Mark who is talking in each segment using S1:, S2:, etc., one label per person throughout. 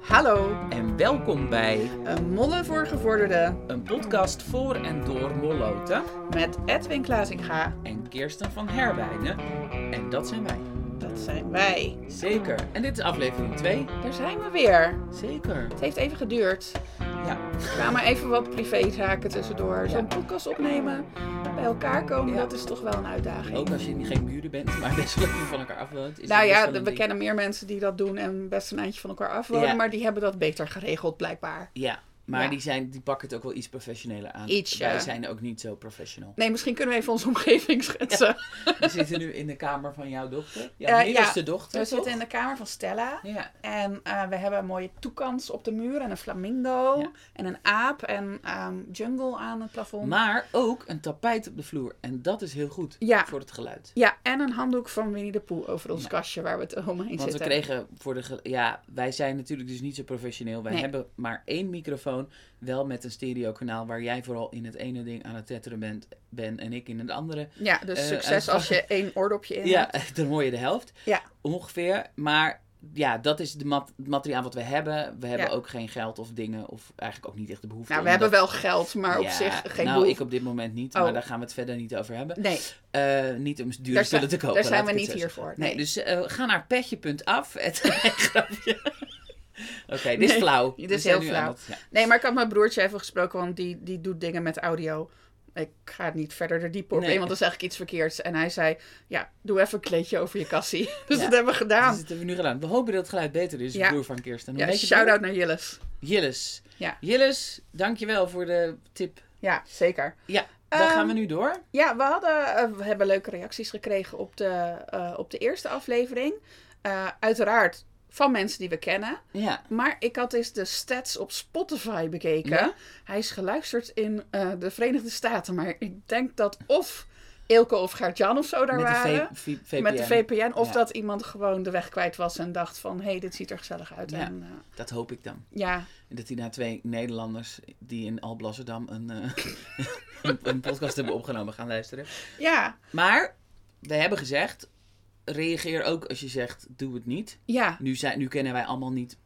S1: Hallo,
S2: En welkom bij
S1: een Molle voor Gevorderden
S2: een podcast voor en door Molloten
S1: met Edwin Klaasinga.
S2: en Kirsten van Herwijnen. En dat zijn wij.
S1: Dat zijn wij.
S2: Zeker. En dit is aflevering 2.
S1: Daar zijn we weer.
S2: Zeker.
S1: Het heeft even geduurd.
S2: Ja.
S1: Er kwamen even wat privézaken tussendoor. Zo'n podcast opnemen, bij elkaar komen,
S2: Ja.
S1: dat is toch wel een uitdaging.
S2: Ook als je geen buren bent, maar best wel even van elkaar afwoont. is
S1: nou ja, we
S2: ding.
S1: kennen meer mensen die dat doen en best een eindje van elkaar afwonen,
S2: Ja.
S1: maar die hebben dat beter geregeld blijkbaar.
S2: Ja, maar
S1: Ja.
S2: die, zijn, die pakken het ook wel iets professioneler aan.
S1: Ietsje.
S2: Wij zijn ook niet zo professional.
S1: Nee, misschien kunnen we even onze omgeving schetsen.
S2: We zitten nu in de kamer van jouw dochter. Jouw
S1: Eh,
S2: middelste
S1: ja.
S2: dochter,
S1: We zitten in de kamer van Stella.
S2: Ja.
S1: En eh, we hebben een mooie toekans op de muur en een flamingo en een aap en ehm, jungle aan het plafond.
S2: Maar ook een tapijt op de vloer. En dat is heel goed voor het geluid.
S1: Ja, en een handdoek van Winnie de Pooh over ons kastje waar we het omheen
S2: Want
S1: zitten.
S2: we kregen voor de. Ja, wij zijn natuurlijk dus niet zo professioneel. Wij
S1: Nee.
S2: hebben maar één microfoon. Wel met een stereokanaal waar jij vooral in het ene ding aan het tetteren bent. Ben en ik in het andere.
S1: Ja, dus
S2: Eh,
S1: succes als je één oordopje in
S2: Ja,
S1: hebt.
S2: dan hoor je de helft.
S1: Ja.
S2: Ongeveer. Maar ja, dat is de mat- het materiaal wat we hebben. We hebben
S1: Ja.
S2: ook geen geld of dingen. Of eigenlijk ook niet echt de behoefte.
S1: Nou, we hebben
S2: dat-
S1: wel geld, maar op zich geen
S2: Nou,
S1: behoefte.
S2: ik op dit moment niet.
S1: Oh.
S2: Maar daar gaan we het verder niet over hebben.
S1: Nee,
S2: Eh, niet om dure spullen te kopen.
S1: daar zijn we niet
S2: het zo
S1: hier
S2: zeggen.
S1: voor.
S2: Nee, dus eh, ga naar petje.af. Het grapje. Oké, dit is
S1: Nee,
S2: flauw.
S1: dit is heel flauw.
S2: ja.
S1: Nee, maar ik had mijn broertje even gesproken, want die, die doet dingen met audio. Ik ga het niet verder er diep op
S2: Nee.
S1: in, want dan zeg ik iets verkeerds. En hij zei, ja, doe even een kleedje over je kassie. Dus
S2: Ja.
S1: dat hebben we
S2: Dus
S1: gedaan.
S2: dat hebben we nu gedaan. We hopen dat het geluid beter is.
S1: Ja.
S2: Broer van Kirsten. Hoe
S1: Ja, shout-out naar Jilles.
S2: broer? Jilles.
S1: Ja.
S2: Jilles, dankjewel voor de tip.
S1: Ja, zeker.
S2: Ja,
S1: Ehm,
S2: gaan we nu door.
S1: Ja, we, hadden, eh, we hebben leuke reacties gekregen op de, eh, op de eerste aflevering. Eh, uiteraard van mensen die we kennen.
S2: Ja.
S1: Maar ik had eens de stats op Spotify bekeken.
S2: Ja?
S1: Hij is geluisterd in eh, de Verenigde Staten. Maar ik denk dat of Ilke of Gert-Jan of zo daar
S2: Met
S1: waren.
S2: de VPN.
S1: met de VPN. Of
S2: Ja.
S1: dat iemand gewoon de weg kwijt was en dacht van... Hé, hey, dit ziet er gezellig uit.
S2: Ja.
S1: En, eh,
S2: Dat hoop ik dan.
S1: ja,
S2: En dat die na twee Nederlanders die in Alblasserdam een, eh, een, een podcast hebben opgenomen gaan luisteren.
S1: ja,
S2: Maar we hebben gezegd, reageer ook als je zegt, doe het niet.
S1: ja,
S2: Nu, zijn, nu kennen wij allemaal niet,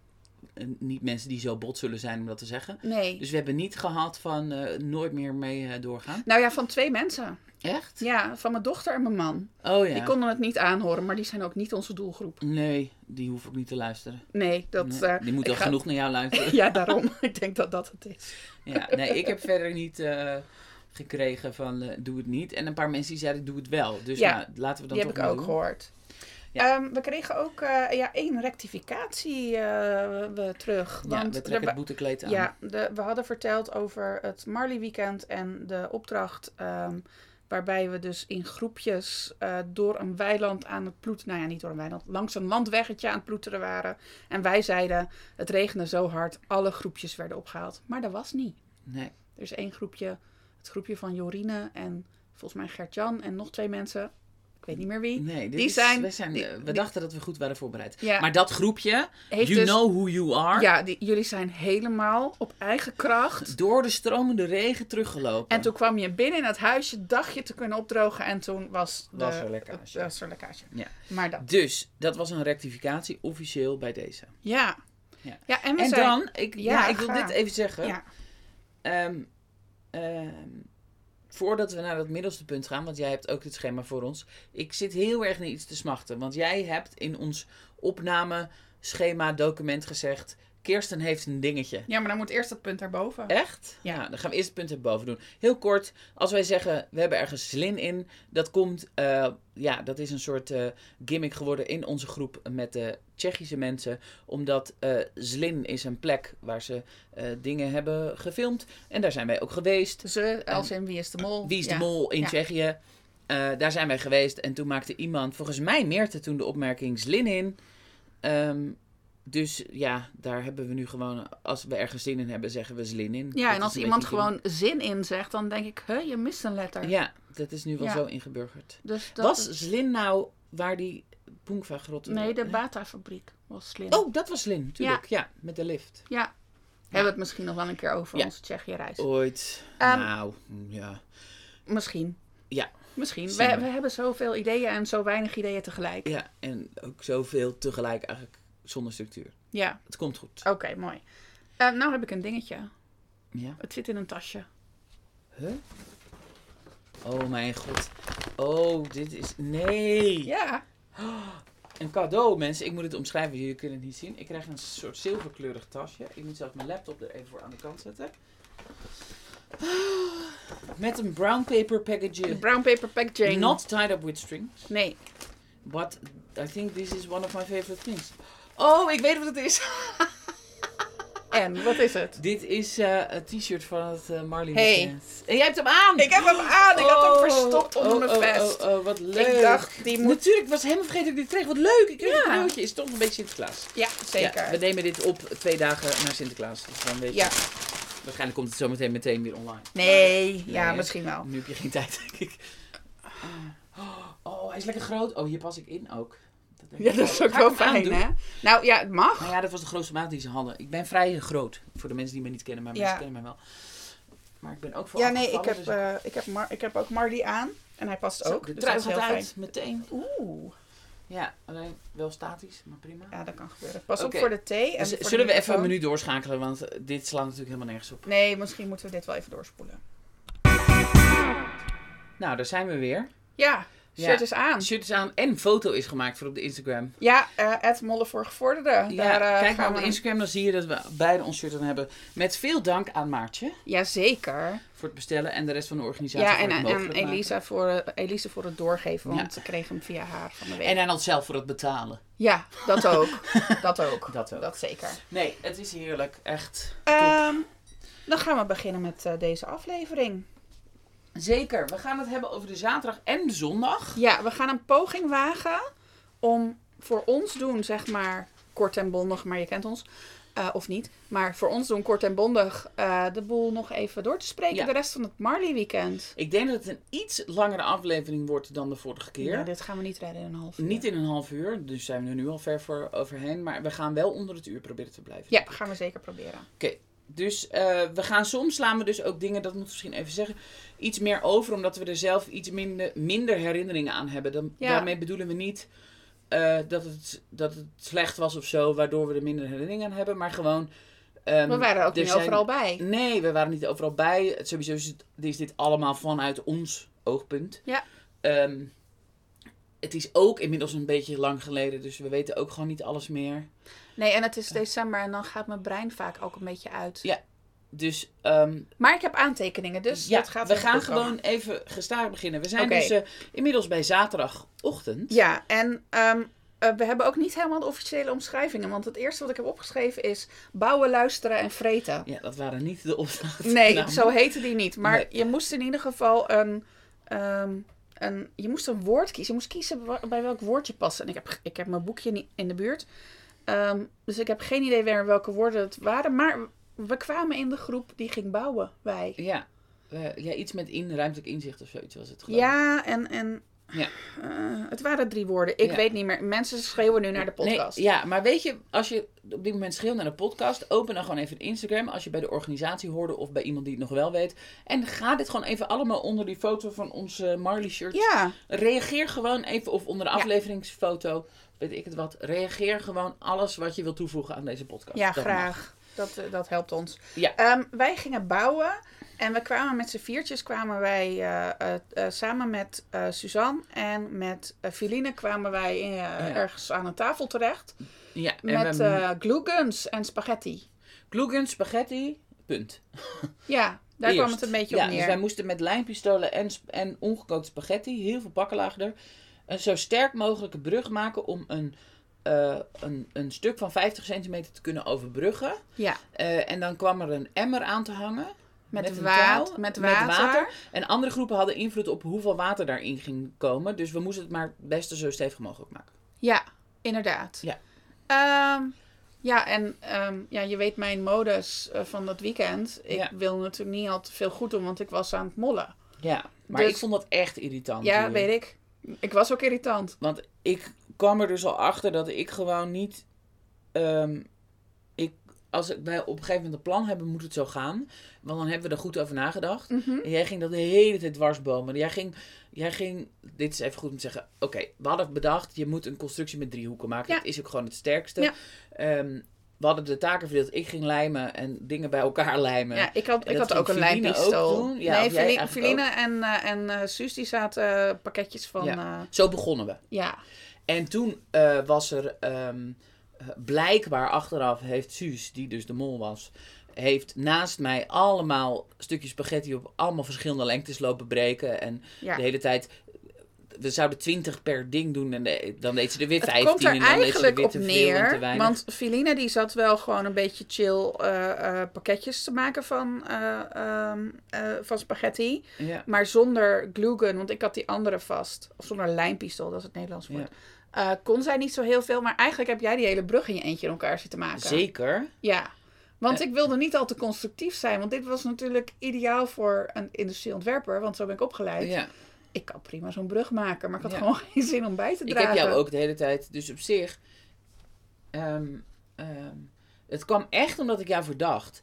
S2: eh, niet mensen die zo bot zullen zijn om dat te zeggen.
S1: nee.
S2: Dus we hebben niet gehad van eh, nooit meer mee eh, doorgaan.
S1: Nou ja, van twee mensen.
S2: Echt?
S1: Ja, van mijn dochter en mijn man.
S2: Oh ja.
S1: Die konden het niet aanhoren, maar die zijn ook niet onze doelgroep.
S2: Nee, die hoef ik niet te luisteren.
S1: Nee, dat...
S2: Nee, die moet
S1: ga-
S2: genoeg naar jou luisteren.
S1: Ja, daarom. ik denk dat dat het is.
S2: ja, nee, ik heb verder niet gekregen van eh, doe het niet. En een paar mensen die zeiden doe het wel. Dus
S1: Ja,
S2: nou, laten we dan
S1: Die heb
S2: toch
S1: ik
S2: maar
S1: ook
S2: doen.
S1: gehoord.
S2: Ja.
S1: Ehm, we kregen ook eh, ja, één rectificatie eh, we terug.
S2: Ja,
S1: Want
S2: we
S1: er
S2: trekken het boetekleed aan.
S1: ja, de, we hadden verteld over het Marley Weekend en de opdracht ehm, waarbij we dus in groepjes door een weiland aan het ploeteren, nou ja, niet door een weiland, langs een landweggetje aan het ploeteren waren. En wij zeiden, het regende zo hard, alle groepjes werden opgehaald. Maar dat was niet.
S2: Nee.
S1: Er is één groepje, het groepje van Jorine en volgens mij Gert-Jan en nog twee mensen. Ik weet niet meer wie.
S2: Nee,
S1: Die
S2: is-
S1: zijn-
S2: zijn
S1: die-
S2: eh, we
S1: die-
S2: dachten dat we goed waren voorbereid.
S1: Ja.
S2: Maar dat groepje,
S1: Heeft
S2: you
S1: dus-
S2: know who you are,
S1: Ja, die, jullie zijn helemaal op eigen kracht.
S2: door de stromende regen teruggelopen.
S1: En toen kwam je binnen in het huisje, dacht je te kunnen opdrogen en toen was, de,
S2: Was er lekkage.
S1: was er lekkage.
S2: Ja.
S1: Maar dat.
S2: Dus, dat was een rectificatie officieel bij deze.
S1: Ja.
S2: Ja.
S1: Ja, en we
S2: En
S1: zijn...
S2: dan, ik, ja,
S1: Ja,
S2: ik wil dit even zeggen.
S1: Ja.
S2: Ehm, ehm, voordat we naar dat middelste punt gaan, want jij hebt ook dit schema voor ons. Ik zit heel erg naar iets te smachten. Want jij hebt in ons opnameschema document gezegd... Kirsten heeft een dingetje.
S1: ja, maar dan moet eerst dat punt daarboven.
S2: Echt?
S1: Ja.
S2: Nou, dan gaan we eerst het punt erboven doen. Heel kort, als wij zeggen we hebben ergens zlin in, dat komt, eh, ja, dat is een soort eh, gimmick geworden in onze groep met de Tsjechische mensen. Omdat eh Zlin is een plek waar ze dingen hebben gefilmd. En daar zijn wij ook geweest.
S1: Ze, als in Wie is de Mol.
S2: Wie is de mol in
S1: Ja.
S2: Tsjechië? Daar zijn wij geweest. En toen maakte iemand, volgens mij Meerte, toen de opmerking Zlin in. Ehm, dus ja, daar hebben we nu gewoon, als we ergens zin in hebben, zeggen we Zlin in.
S1: Ja,
S2: Dat
S1: en als iemand gewoon zin in zegt, dan denk ik, huh, je mist een letter.
S2: Ja, dat is nu wel
S1: Ja.
S2: zo ingeburgerd.
S1: Dus dat
S2: Was
S1: is-
S2: Zlin nou waar die Poengva-grot...
S1: Nee, de
S2: Hè?
S1: Bata-fabriek was slim.
S2: Oh, dat was Zlin, natuurlijk. Ja. met de lift.
S1: Ja. Hebben we het misschien nog wel een keer over onze Tsjechië-reis.
S2: Ooit.
S1: Ehm,
S2: nou, ja.
S1: Misschien. Ja. Misschien. We, we hebben zoveel ideeën en zo weinig ideeën tegelijk.
S2: Ja, en ook zoveel tegelijk eigenlijk zonder structuur.
S1: Ja,
S2: Het komt goed.
S1: oké, mooi. Eh, nou heb ik een dingetje.
S2: Ja.
S1: Het zit in een tasje.
S2: Huh? Oh mijn god. Oh, dit is... Nee!
S1: Ja.
S2: Een cadeau, mensen. Ik moet het omschrijven. Jullie kunnen het niet zien. Ik krijg een soort zilverkleurig tasje. Ik moet zelf mijn laptop er even voor aan de kant zetten. Met een brown paper package.
S1: Brown paper packaging.
S2: Not tied up with strings.
S1: Nee.
S2: But I think this is one of my favorite things. Oh, ik weet wat het is.
S1: En, wat is het?
S2: Dit is eh, een t-shirt van het eh, Marley
S1: Hey.
S2: Weekend. En jij hebt hem aan!
S1: Ik heb hem aan. Ik had hem
S2: Oh,
S1: verstopt onder
S2: oh,
S1: mijn
S2: oh,
S1: vest.
S2: Oh, oh, wat leuk.
S1: Ik dacht, die moet...
S2: Natuurlijk, ik was helemaal vergeten dat ik dit kreeg. Wat leuk. Ik kreeg
S1: Ja.
S2: een cadeautje. Is toch een beetje Sinterklaas.
S1: Ja, zeker.
S2: Ja, we nemen dit op twee dagen na Sinterklaas. Dus dan weet je.
S1: Ja.
S2: Waarschijnlijk komt het zo meteen, meteen weer online.
S1: Nee, ja,
S2: Nee.
S1: misschien wel.
S2: Nu heb je geen tijd, denk ik. Oh, hij is lekker groot. Oh, hier pas ik in ook.
S1: Ja, dat is ook
S2: Ga
S1: wel fijn, hè? Nou ja, het mag.
S2: Nou ja, dat was de grootste maat die ze hadden. Ik ben vrij groot. Voor de mensen die me niet kennen, maar
S1: Ja.
S2: mensen kennen mij wel. Maar ik ben ook voor
S1: Ja, nee, ik heb,
S2: dus-
S1: eh, ik, heb Mar ik heb ook Marty aan. En hij past
S2: Zo,
S1: ook.
S2: de
S1: dus
S2: trui
S1: dat is
S2: gaat
S1: heel
S2: uit,
S1: fijn.
S2: meteen.
S1: Oeh.
S2: Ja, alleen wel statisch, maar prima.
S1: Ja, dat kan gebeuren. Pas op voor de thee. En
S2: Dus
S1: voor de
S2: zullen we even een menu doorschakelen, want eh, dit slaat natuurlijk helemaal nergens op.
S1: Nee, misschien moeten we dit wel even doorspoelen.
S2: Nou, daar zijn we weer.
S1: Ja,
S2: Ja.
S1: shirt is aan.
S2: Shirt is aan en foto is gemaakt voor op de Instagram.
S1: Ja, eh Molle voor Gevorderden.
S2: Ja,
S1: Daar, eh,
S2: kijk maar op de Instagram, dan zie je dat we beide ons shirt aan hebben. Met veel dank aan Maartje
S1: Jazeker.
S2: voor het bestellen en de rest van de organisatie
S1: Ja,
S2: voor
S1: en,
S2: het maken.
S1: Elisa, voor, eh, Elise voor het doorgeven, want
S2: Ja.
S1: ze kreeg hem via haar van de week.
S2: En aan onszelf voor het betalen.
S1: Ja, dat ook. dat ook.
S2: Dat ook.
S1: Dat zeker.
S2: Nee, het is heerlijk. Echt.
S1: Ehm, dan gaan we beginnen met eh, deze aflevering.
S2: Zeker. We gaan het hebben over de zaterdag en de zondag.
S1: Ja, we gaan een poging wagen om voor ons doen, zeg maar, kort en bondig, maar je kent ons. eh, of niet. Maar voor ons doen kort en bondig eh, de boel nog even door te spreken.
S2: Ja.
S1: De rest van het Marley weekend.
S2: Ik denk dat het een iets langere aflevering wordt dan de vorige keer.
S1: Ja, dit gaan we niet redden in een half uur.
S2: Niet in een half uur, dus zijn we er nu al ver voor overheen. Maar we gaan wel onder het uur proberen te blijven.
S1: Ja, gaan we zeker proberen.
S2: Dus eh, we gaan soms slaan we dus ook dingen, dat moet ik misschien even zeggen, iets meer over, omdat we er zelf iets minder, minder herinneringen aan hebben. Dan,
S1: Ja.
S2: Daarmee bedoelen we niet eh, dat, het, dat het slecht was of zo, waardoor we er minder herinneringen aan hebben, maar gewoon. ehm,
S1: we waren er ook
S2: er
S1: niet
S2: zijn-
S1: overal bij.
S2: Nee, we waren niet overal bij. Sowieso is, het, is dit allemaal vanuit ons oogpunt.
S1: Ja.
S2: Ehm, het is ook inmiddels een beetje lang geleden, dus we weten ook gewoon niet alles meer.
S1: Nee, en het is december en dan gaat mijn brein vaak ook een beetje uit.
S2: Ja. Dus ehm,
S1: Maar ik heb aantekeningen, dus
S2: ja,
S1: dat gaat
S2: we gaan
S1: komen.
S2: gewoon even gestaag beginnen. We zijn dus eh, inmiddels bij zaterdagochtend.
S1: Ja, en ehm, eh, we hebben ook niet helemaal de officiële omschrijvingen. Want het eerste wat ik heb opgeschreven is bouwen, luisteren en vreten.
S2: Ja, dat waren niet de opdrachten.
S1: Nee,
S2: Nou,
S1: zo heette die niet. Maar
S2: Nee.
S1: je moest in ieder geval een, ehm, een... Je moest een woord kiezen. Je moest kiezen bij welk woord je past. En ik heb, ik heb mijn boekje niet in de buurt. Ehm, dus ik heb geen idee meer welke woorden het waren. Maar we kwamen in de groep die ging bouwen, wij.
S2: Ja. Ja, iets met in, ruimtelijk inzicht of zoiets was het geloof.
S1: Ja, en... en
S2: Ja.
S1: eh, het waren drie woorden. Ik
S2: Ja.
S1: weet niet meer. Mensen schreeuwen nu naar de podcast.
S2: Nee, ja, maar weet je, als je op dit moment schreeuwt naar de podcast, open dan gewoon even Instagram als je bij de organisatie hoorde of bij iemand die het nog wel weet. En ga dit gewoon even allemaal onder die foto van onze Marley shirt.
S1: Ja,
S2: Reageer gewoon even, of onder de afleveringsfoto, weet ik het wat. Reageer gewoon alles wat je wil toevoegen aan deze podcast.
S1: ja
S2: Dat mag.
S1: graag. Dat, eh, dat helpt ons.
S2: Ja.
S1: Ehm, wij gingen bouwen. En we kwamen met z'n viertjes kwamen wij eh, eh, samen met Suzanne en met Filine kwamen wij ergens aan een tafel terecht.
S2: Ja,
S1: Met
S2: we
S1: en spaghetti.
S2: Glugen, spaghetti, punt.
S1: Ja, daar kwam het een beetje
S2: ja,
S1: op neer.
S2: Dus wij moesten met lijnpistolen en, en ongekookte spaghetti, heel veel bakken lagen er, een zo sterk mogelijke brug maken om een, eh, een, een stuk van 50 centimeter te kunnen overbruggen.
S1: Ja,
S2: Eh, en dan kwam er een emmer aan te hangen.
S1: met, water, met water.
S2: water. En andere groepen hadden invloed op hoeveel water daarin ging komen. Dus we moesten het maar het beste zo stevig mogelijk maken.
S1: Ja, inderdaad.
S2: Ja.
S1: Ehm, ja, en ehm, ja, je weet mijn modus eh, van dat weekend. Ik
S2: Ja.
S1: wil natuurlijk niet al te veel goed doen, want ik was aan het mollen.
S2: Ja, maar
S1: Dus-
S2: ik vond dat echt irritant.
S1: Ja,
S2: hier.
S1: weet ik. Ik was ook irritant.
S2: Want ik kwam er dus al achter dat ik gewoon niet. ehm, ik als wij op een gegeven moment een plan hebben, moet het zo gaan. Want dan hebben we er goed over nagedacht.
S1: Mhm.
S2: En jij ging dat de hele tijd dwarsbomen. Jij ging, jij ging, dit is even goed om te zeggen. Oké, we hadden bedacht, je moet een constructie met driehoeken maken.
S1: Ja.
S2: Dat is ook gewoon het sterkste.
S1: Ja.
S2: Ehm, we hadden de taken verdeeld. Ik ging lijmen en dingen bij elkaar lijmen.
S1: Ja, ik had, ik had ook een lijmpistool.
S2: Ja,
S1: nee, Feline, en, eh, en eh, Suus die zaten eh, pakketjes van...
S2: Ja. Zo begonnen we.
S1: ja.
S2: En toen was er ehm, eh, blijkbaar achteraf heeft Suus, die dus de mol was, heeft naast mij allemaal stukjes spaghetti op allemaal verschillende lengtes lopen breken. En
S1: ja.
S2: de hele tijd, we zouden 20 per ding doen en de- dan deed ze er weer
S1: Het
S2: 15
S1: komt er
S2: en dan deed ze er
S1: eigenlijk
S2: weer
S1: op neer. Want Feline die zat wel gewoon een beetje chill eh, eh, pakketjes te maken van, eh, ehm, eh, van spaghetti.
S2: ja.
S1: Maar zonder gluegun, want ik had die andere vast. Of zonder lijmpistool, dat is het Nederlands woord. Kon zij niet zo heel veel. Maar eigenlijk heb jij die hele brug in je eentje in elkaar zitten maken.
S2: Zeker.
S1: Ja. Want ik wilde niet al te constructief zijn. Want dit was natuurlijk ideaal voor een industrieontwerper. Want zo ben ik opgeleid.
S2: Ja.
S1: Ik kan prima zo'n brug maken. Maar ik had
S2: Ja.
S1: gewoon geen zin om bij te
S2: Ik
S1: dragen.
S2: heb jou ook de hele tijd, dus op zich. ehm, ehm, het kwam echt omdat ik jou verdacht.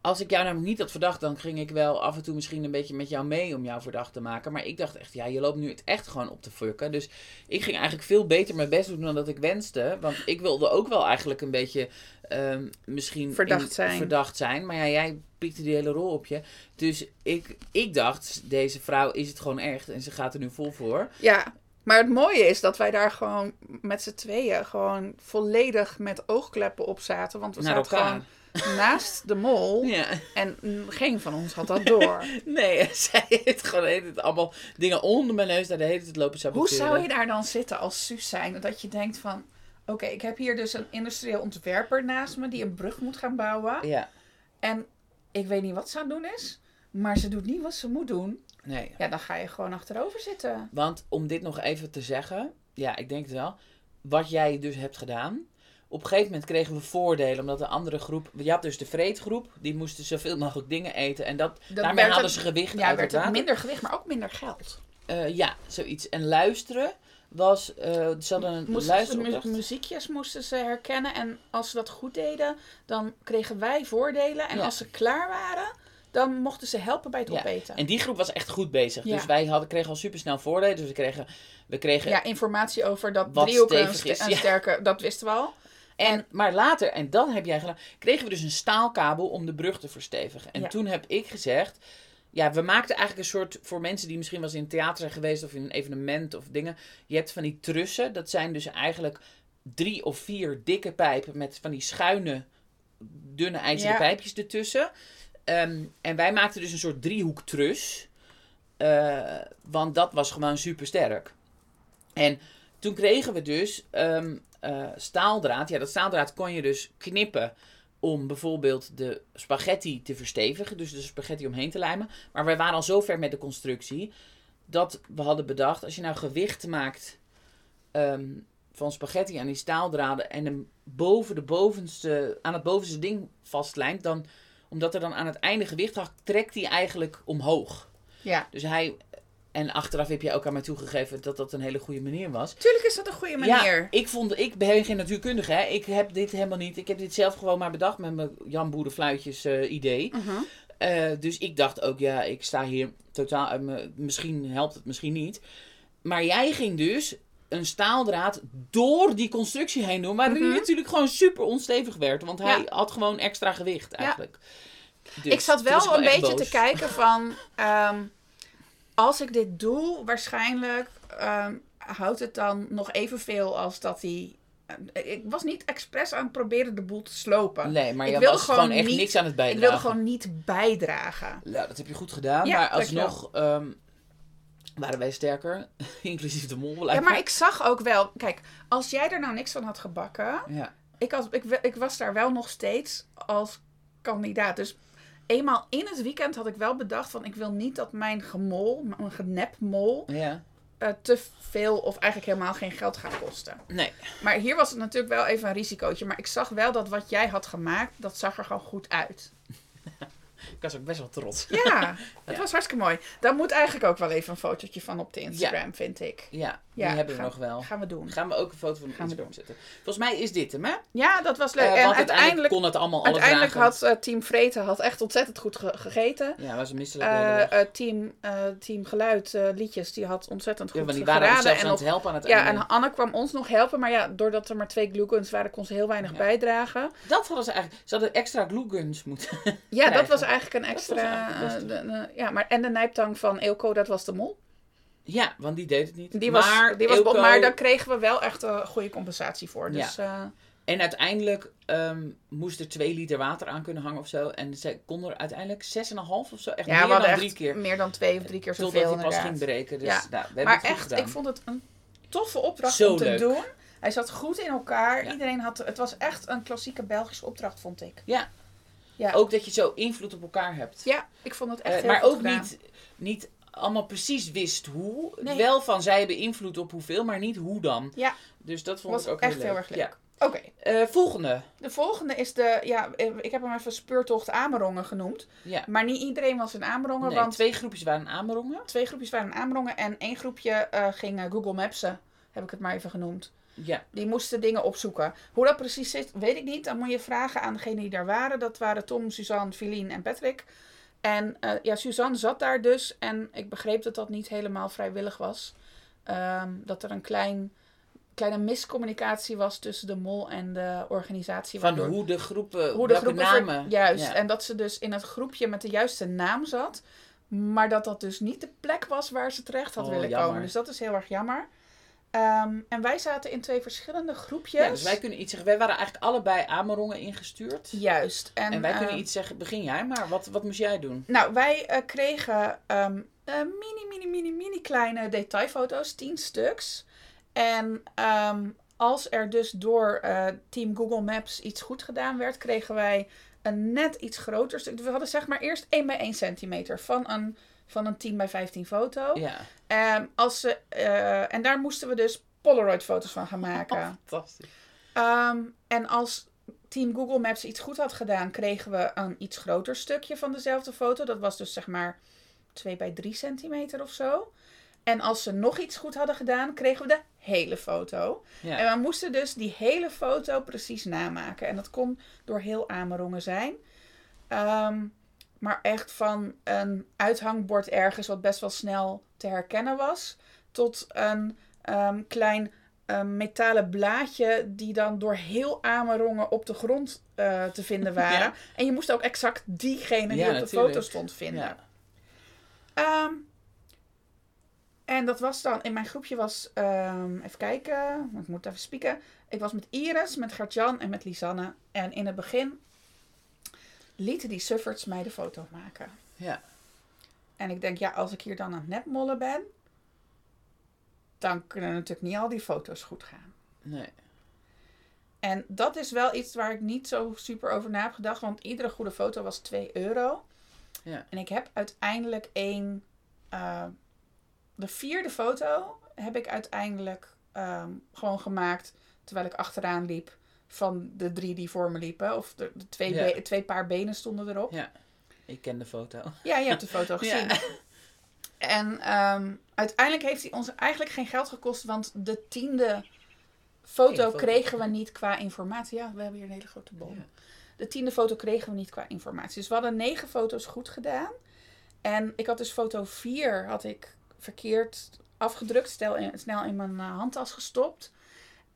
S2: Als ik jou namelijk niet had verdacht, dan ging ik wel af en toe misschien een beetje met jou mee om jou verdacht te maken. Maar ik dacht echt, ja, je loopt nu het echt gewoon op te fucken. Dus ik ging eigenlijk veel beter mijn best doen dan dat ik wenste. Want ik wilde ook wel eigenlijk een beetje ehm, misschien
S1: Verdacht
S2: in-
S1: zijn.
S2: verdacht zijn. Maar ja, jij pikte die hele rol op je. Dus ik, ik dacht, deze vrouw is het gewoon echt en ze gaat er nu vol voor.
S1: Ja, maar het mooie is dat wij daar gewoon met z'n tweeën gewoon volledig met oogkleppen op zaten. Want we
S2: Naar
S1: zaten
S2: elkaar.
S1: gewoon naast de mol.
S2: Ja.
S1: En geen van ons had dat door.
S2: Nee, zij heeft gewoon tijd allemaal dingen onder mijn neus daar de hele tijd lopen
S1: Hoe
S2: saboteren.
S1: zou je daar dan zitten als Suus zijn? Dat je denkt van, oké, ik heb hier dus een industrieel ontwerper naast me die een brug moet gaan bouwen.
S2: Ja,
S1: En ik weet niet wat ze aan het doen is, maar ze doet niet wat ze moet doen.
S2: nee.
S1: Ja, dan ga je gewoon achterover zitten.
S2: Want om dit nog even te zeggen, ja, ik denk het wel. Wat jij dus hebt gedaan. Op een gegeven moment kregen we voordelen, omdat de andere groep. Je had dus de vreedgroep, die moesten zoveel mogelijk dingen eten. En dat, daarmee hadden
S1: het-
S2: ze gewicht
S1: Ja,
S2: uit
S1: werd
S2: het
S1: minder gewicht, maar ook minder geld.
S2: Eh, ja, zoiets. En luisteren was. eh ze hadden een
S1: Moesten mu- muziekjes moesten ze herkennen. En als ze dat goed deden, dan kregen wij voordelen. En
S2: Ja.
S1: als ze klaar waren, dan mochten ze helpen bij het
S2: Ja,
S1: opeten.
S2: En die groep was echt goed bezig.
S1: Ja.
S2: Dus wij hadden, kregen al supersnel voordelen. Dus we kregen, we kregen
S1: Ja, informatie over dat driehoeken
S2: is,
S1: st- sterke, dat wisten we al.
S2: En, maar later, en dat heb jij gedaan, kregen we dus een staalkabel om de brug te verstevigen. En toen heb ik gezegd, ja, we maakten eigenlijk een soort, voor mensen die misschien wel eens in het theater zijn geweest of in een evenement of dingen. Je hebt van die trussen, dat zijn dus eigenlijk drie of vier dikke pijpen met van die schuine, dunne ijzeren
S1: Ja.
S2: pijpjes ertussen. Ehm, en wij maakten dus een soort driehoektrus. Eh, want dat was gewoon super sterk. En toen kregen we dus eh, staaldraad. Ja, dat staaldraad kon je dus knippen om bijvoorbeeld de spaghetti te verstevigen. Dus de spaghetti omheen te lijmen. Maar wij waren al zo ver met de constructie dat we hadden bedacht: als je nou gewicht maakt ehm, van spaghetti aan die staaldraden en hem boven de bovenste, aan het bovenste ding vastlijmt, dan omdat er dan aan het einde gewicht had, trekt hij eigenlijk omhoog.
S1: Ja.
S2: Dus hij. En achteraf heb je ook aan mij toegegeven dat dat een hele goede manier was.
S1: Tuurlijk is dat een goede manier.
S2: Ja, ik vond, ik ben geen natuurkundige, hè. Ik heb dit helemaal niet. Ik heb dit zelf gewoon maar bedacht met mijn Jan Boerenfluitjes eh idee.
S1: Mhm.
S2: Eh, dus ik dacht ook, ja, ik sta hier totaal uit me. Misschien helpt het, misschien niet. Maar jij ging dus een staaldraad door die constructie heen doen.
S1: Mhm.
S2: die natuurlijk gewoon super onstevig werd. Want hij
S1: Ja.
S2: had gewoon extra gewicht eigenlijk. Dus
S1: ik zat wel een beetje
S2: boos.
S1: te kijken van... ehm, als ik dit doe, waarschijnlijk ehm, houdt het dan nog evenveel als dat hij... eh, ik was niet expres aan het proberen de boel te slopen.
S2: Nee, maar
S1: Ik
S2: je
S1: wilde
S2: was gewoon echt
S1: niet-
S2: niks aan het
S1: ik
S2: bijdragen.
S1: wilde gewoon niet bijdragen.
S2: Ja, dat heb je goed gedaan.
S1: Ja,
S2: maar alsnog ehm, waren wij sterker. Inclusief de mol.
S1: Ja, maar ik zag ook wel... Kijk, als jij er nou niks van had gebakken...
S2: Ja.
S1: Ik, had, ik, ik was daar wel nog steeds als kandidaat. Dus eenmaal in het weekend had ik wel bedacht van... Ik wil niet dat mijn gemol, mijn genepmol...
S2: ja.
S1: eh, te veel of eigenlijk helemaal geen geld gaat kosten.
S2: Nee.
S1: Maar hier was het natuurlijk wel even een risicootje. Maar ik zag wel dat wat jij had gemaakt, dat zag er gewoon goed uit.
S2: Ik was ook best wel trots.
S1: Ja, het
S2: Ja.
S1: was hartstikke mooi. Daar moet eigenlijk ook wel even een fotootje van op de Instagram, vind ik.
S2: Ja,
S1: Ja,
S2: Die hebben we
S1: gaan-
S2: nog wel.
S1: Gaan we doen.
S2: Gaan we ook een foto van op
S1: Gaan we
S2: Instagram zetten. Volgens mij is dit hem, hè?
S1: Ja, dat was leuk.
S2: Eh,
S1: en
S2: want
S1: uiteindelijk,
S2: kon het allemaal alle
S1: uiteindelijk had eh, Team Vreten had echt ontzettend goed ge- gegeten.
S2: Ja, was een misselijk. hele
S1: Eh, team, team Geluid, liedjes, die had ontzettend
S2: ja,
S1: goed
S2: want die waren
S1: geraden.
S2: zelfs
S1: En
S2: aan het helpen aan het
S1: Ja,
S2: einde.
S1: en Anne kwam ons nog helpen, maar ja, doordat er maar twee gluguns waren, kon ze heel weinig
S2: Ja.
S1: bijdragen.
S2: Dat hadden ze eigenlijk. Ze hadden extra glue guns moeten.
S1: Ja, dat was eigenlijk een extra.
S2: eigenlijk het beste.
S1: de- de- ja, maar en de nijptang van Eelco, dat was de mol.
S2: Ja, want die deed het niet.
S1: Die was,
S2: maar,
S1: die was
S2: Eelco-
S1: maar daar kregen we wel echt een goede compensatie voor. Dus eh,
S2: En uiteindelijk ehm, moest er twee liter water aan kunnen hangen of zo. En ze konden er uiteindelijk 6,5 of zo. Echt
S1: ja,
S2: meer dan drie keer.
S1: meer dan twee of drie keer
S2: Totdat
S1: zoveel
S2: hij pas
S1: inderdaad.
S2: ging breken. Dus
S1: Ja.
S2: nou, we hebben
S1: Maar echt,
S2: gedaan.
S1: ik vond het een toffe opdracht
S2: Zo
S1: om te
S2: leuk.
S1: doen. Hij zat goed in elkaar.
S2: Ja.
S1: Iedereen had, het was echt een klassieke Belgische opdracht, vond ik.
S2: Ja.
S1: Ja.
S2: Ook dat je zo invloed op elkaar hebt.
S1: Ja, ik vond het echt
S2: Eh,
S1: heel
S2: maar ook
S1: gedaan.
S2: niet, niet allemaal precies wist hoe.
S1: Nee.
S2: Wel van zij hebben invloed op hoeveel, maar niet hoe dan.
S1: Ja.
S2: Dus dat vond
S1: was
S2: ik ook
S1: echt
S2: heel
S1: heel
S2: leuk.
S1: erg leuk.
S2: Ja.
S1: Oké,
S2: Eh, volgende.
S1: de volgende is de, ja, eh, ik heb hem even speurtocht Amerongen genoemd.
S2: Ja.
S1: Maar niet iedereen was in Amerongen,
S2: Nee,
S1: want
S2: twee groepjes waren aanmerongen.
S1: twee groepjes waren in Amerongen en één groepje eh, ging Google Mapsen, heb ik het maar even genoemd.
S2: Ja.
S1: Die moesten dingen opzoeken. Hoe dat precies zit, weet ik niet. Dan moet je vragen aan degenen die daar waren. Dat waren Tom, Suzanne, Filien en Patrick. En eh, ja, Suzanne zat daar dus. En ik begreep dat dat niet helemaal vrijwillig was. Ehm, dat er een klein, kleine miscommunicatie was tussen de mol en de organisatie.
S2: Van
S1: waardoor-
S2: hoe de groepen,
S1: hoe de groepen ver-
S2: namen.
S1: juist.
S2: Ja.
S1: En dat ze dus in het groepje met de juiste naam zat. Maar dat dat dus niet de plek was waar ze terecht had
S2: Oh,
S1: willen
S2: jammer.
S1: komen. Dus dat is heel erg jammer. Ehm, en wij zaten in twee verschillende groepjes.
S2: Ja, dus wij kunnen iets zeggen. Wij waren eigenlijk allebei Amerongen ingestuurd.
S1: Juist. En,
S2: En, wij
S1: eh,
S2: kunnen iets zeggen. Begin jij maar. Wat, wat moest jij doen?
S1: Nou, wij eh, kregen eh, mini, mini, mini, mini kleine detailfoto's, tien stuks. En ehm, als er dus door Team Google Maps iets goed gedaan werd, kregen wij een net iets groter stuk. We hadden zeg maar eerst 1 bij 1 centimeter van een, van een 10 bij 15 foto.
S2: Ja.
S1: Ehm, als ze, eh, en daar moesten we dus Polaroid foto's van gaan maken.
S2: Fantastisch.
S1: Ehm, en als Team Google Maps iets goed had gedaan, kregen we een iets groter stukje van dezelfde foto. Dat was dus zeg maar 2 bij 3 centimeter of zo. En als ze nog iets goed hadden gedaan, kregen we de hele foto.
S2: Ja.
S1: En we moesten dus die hele foto precies namaken. En dat kon door heel Amerongen zijn. Ehm, maar echt van een uithangbord ergens wat best wel snel te herkennen was. Tot een ehm, klein ehm, metalen blaadje die dan door heel Amerongen op de grond eh, te vinden waren.
S2: Ja.
S1: En je moest ook exact diegene die
S2: Ja,
S1: op de foto stond vinden.
S2: Ja.
S1: Ehm, en dat was dan, in mijn groepje was, even kijken, ik moet even spieken. Ik was met Iris, met Gertjan en met Lisanne. En in het begin lieten die sufferts mij de foto maken.
S2: Ja.
S1: En ik denk, ja, als ik hier dan aan het netmollen ben, dan kunnen natuurlijk niet al die foto's goed gaan.
S2: Nee.
S1: En dat is wel iets waar ik niet zo super over na heb gedacht, want iedere goede foto was 2 euro.
S2: Ja.
S1: En ik heb uiteindelijk één, eh, de vierde foto heb ik uiteindelijk ehm, gewoon gemaakt terwijl ik achteraan liep van de drie die voor me liepen. Of de, de twee,
S2: Ja.
S1: twee paar benen stonden erop.
S2: Ja. Ik ken de foto.
S1: Ja, je hebt de foto gezien.
S2: Ja.
S1: En ehm, uiteindelijk heeft hij ons eigenlijk geen geld gekost, want de tiende foto kregen we niet qua informatie. Ja, we hebben hier een hele grote boom.
S2: Ja.
S1: De tiende foto kregen we niet qua informatie. Dus we hadden negen foto's goed gedaan. En ik had dus foto vier had ik verkeerd afgedrukt, stel in, snel in mijn eh, handtas gestopt.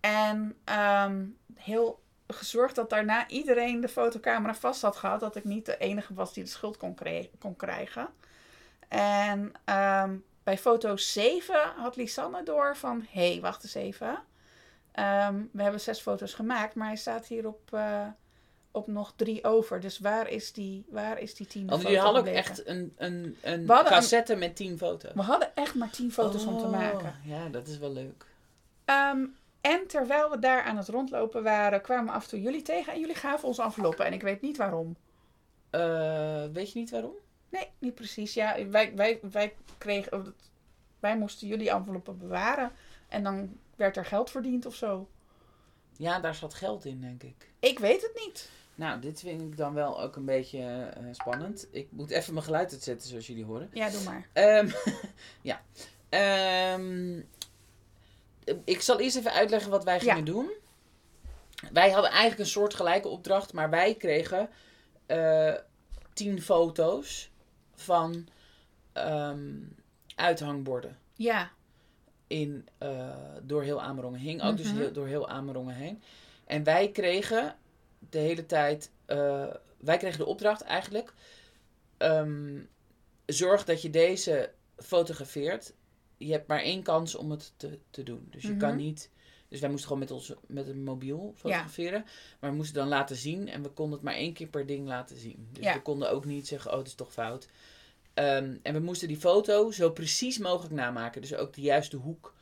S1: En ehm, heel gezorgd dat daarna iedereen de fotocamera vast had gehad. Dat ik niet de enige was die de schuld kon, kon krijgen. En ehm, bij foto 7 had Lisanne door van... Hé, hey, wacht eens even. Ehm, we hebben zes foto's gemaakt, maar hij staat hier op, eh, op nog drie over. Dus waar is die, waar is die tiende
S2: Want
S1: foto
S2: jullie hadden ook echt een, een, een cassette met tien foto's.
S1: We hadden echt maar tien foto's om te
S2: Oh,
S1: maken.
S2: Ja, dat is wel leuk.
S1: Ehm, en terwijl we daar aan het rondlopen waren, kwamen af en toe jullie tegen. En jullie gaven ons enveloppen. En ik weet niet waarom.
S2: Eh, weet je niet waarom?
S1: Nee, niet precies. Ja, wij, wij, wij, kregen, wij moesten jullie enveloppen bewaren. En dan werd er geld verdiend of zo.
S2: Ja, daar zat geld in, denk ik.
S1: Ik weet het niet.
S2: Nou, dit vind ik dan wel ook een beetje eh, spannend. Ik moet even mijn geluid uitzetten, zoals jullie horen.
S1: Ja, doe maar.
S2: Ehm, ja. Ehm, ik zal eerst even uitleggen wat wij
S1: Ja.
S2: gingen doen. Wij hadden eigenlijk een soort gelijke opdracht, maar wij kregen eh, tien foto's van ehm, uithangborden
S1: Ja.
S2: in, eh, door heel Amerongen. Hing ook dus
S1: Mhm.
S2: heel, door heel Amerongen heen. En wij kregen de hele tijd, eh, wij kregen de opdracht eigenlijk, ehm, zorg dat je deze fotografeert. Je hebt maar één kans om het te, te doen. Dus je
S1: Mhm.
S2: kan niet, dus wij moesten gewoon met, ons, met een mobiel fotograferen. Maar we moesten dan laten zien en we konden het maar één keer per ding laten zien. Dus
S1: Ja.
S2: we konden ook niet zeggen, oh het is toch fout. Ehm, en we moesten die foto zo precies mogelijk namaken. Dus ook de juiste hoek,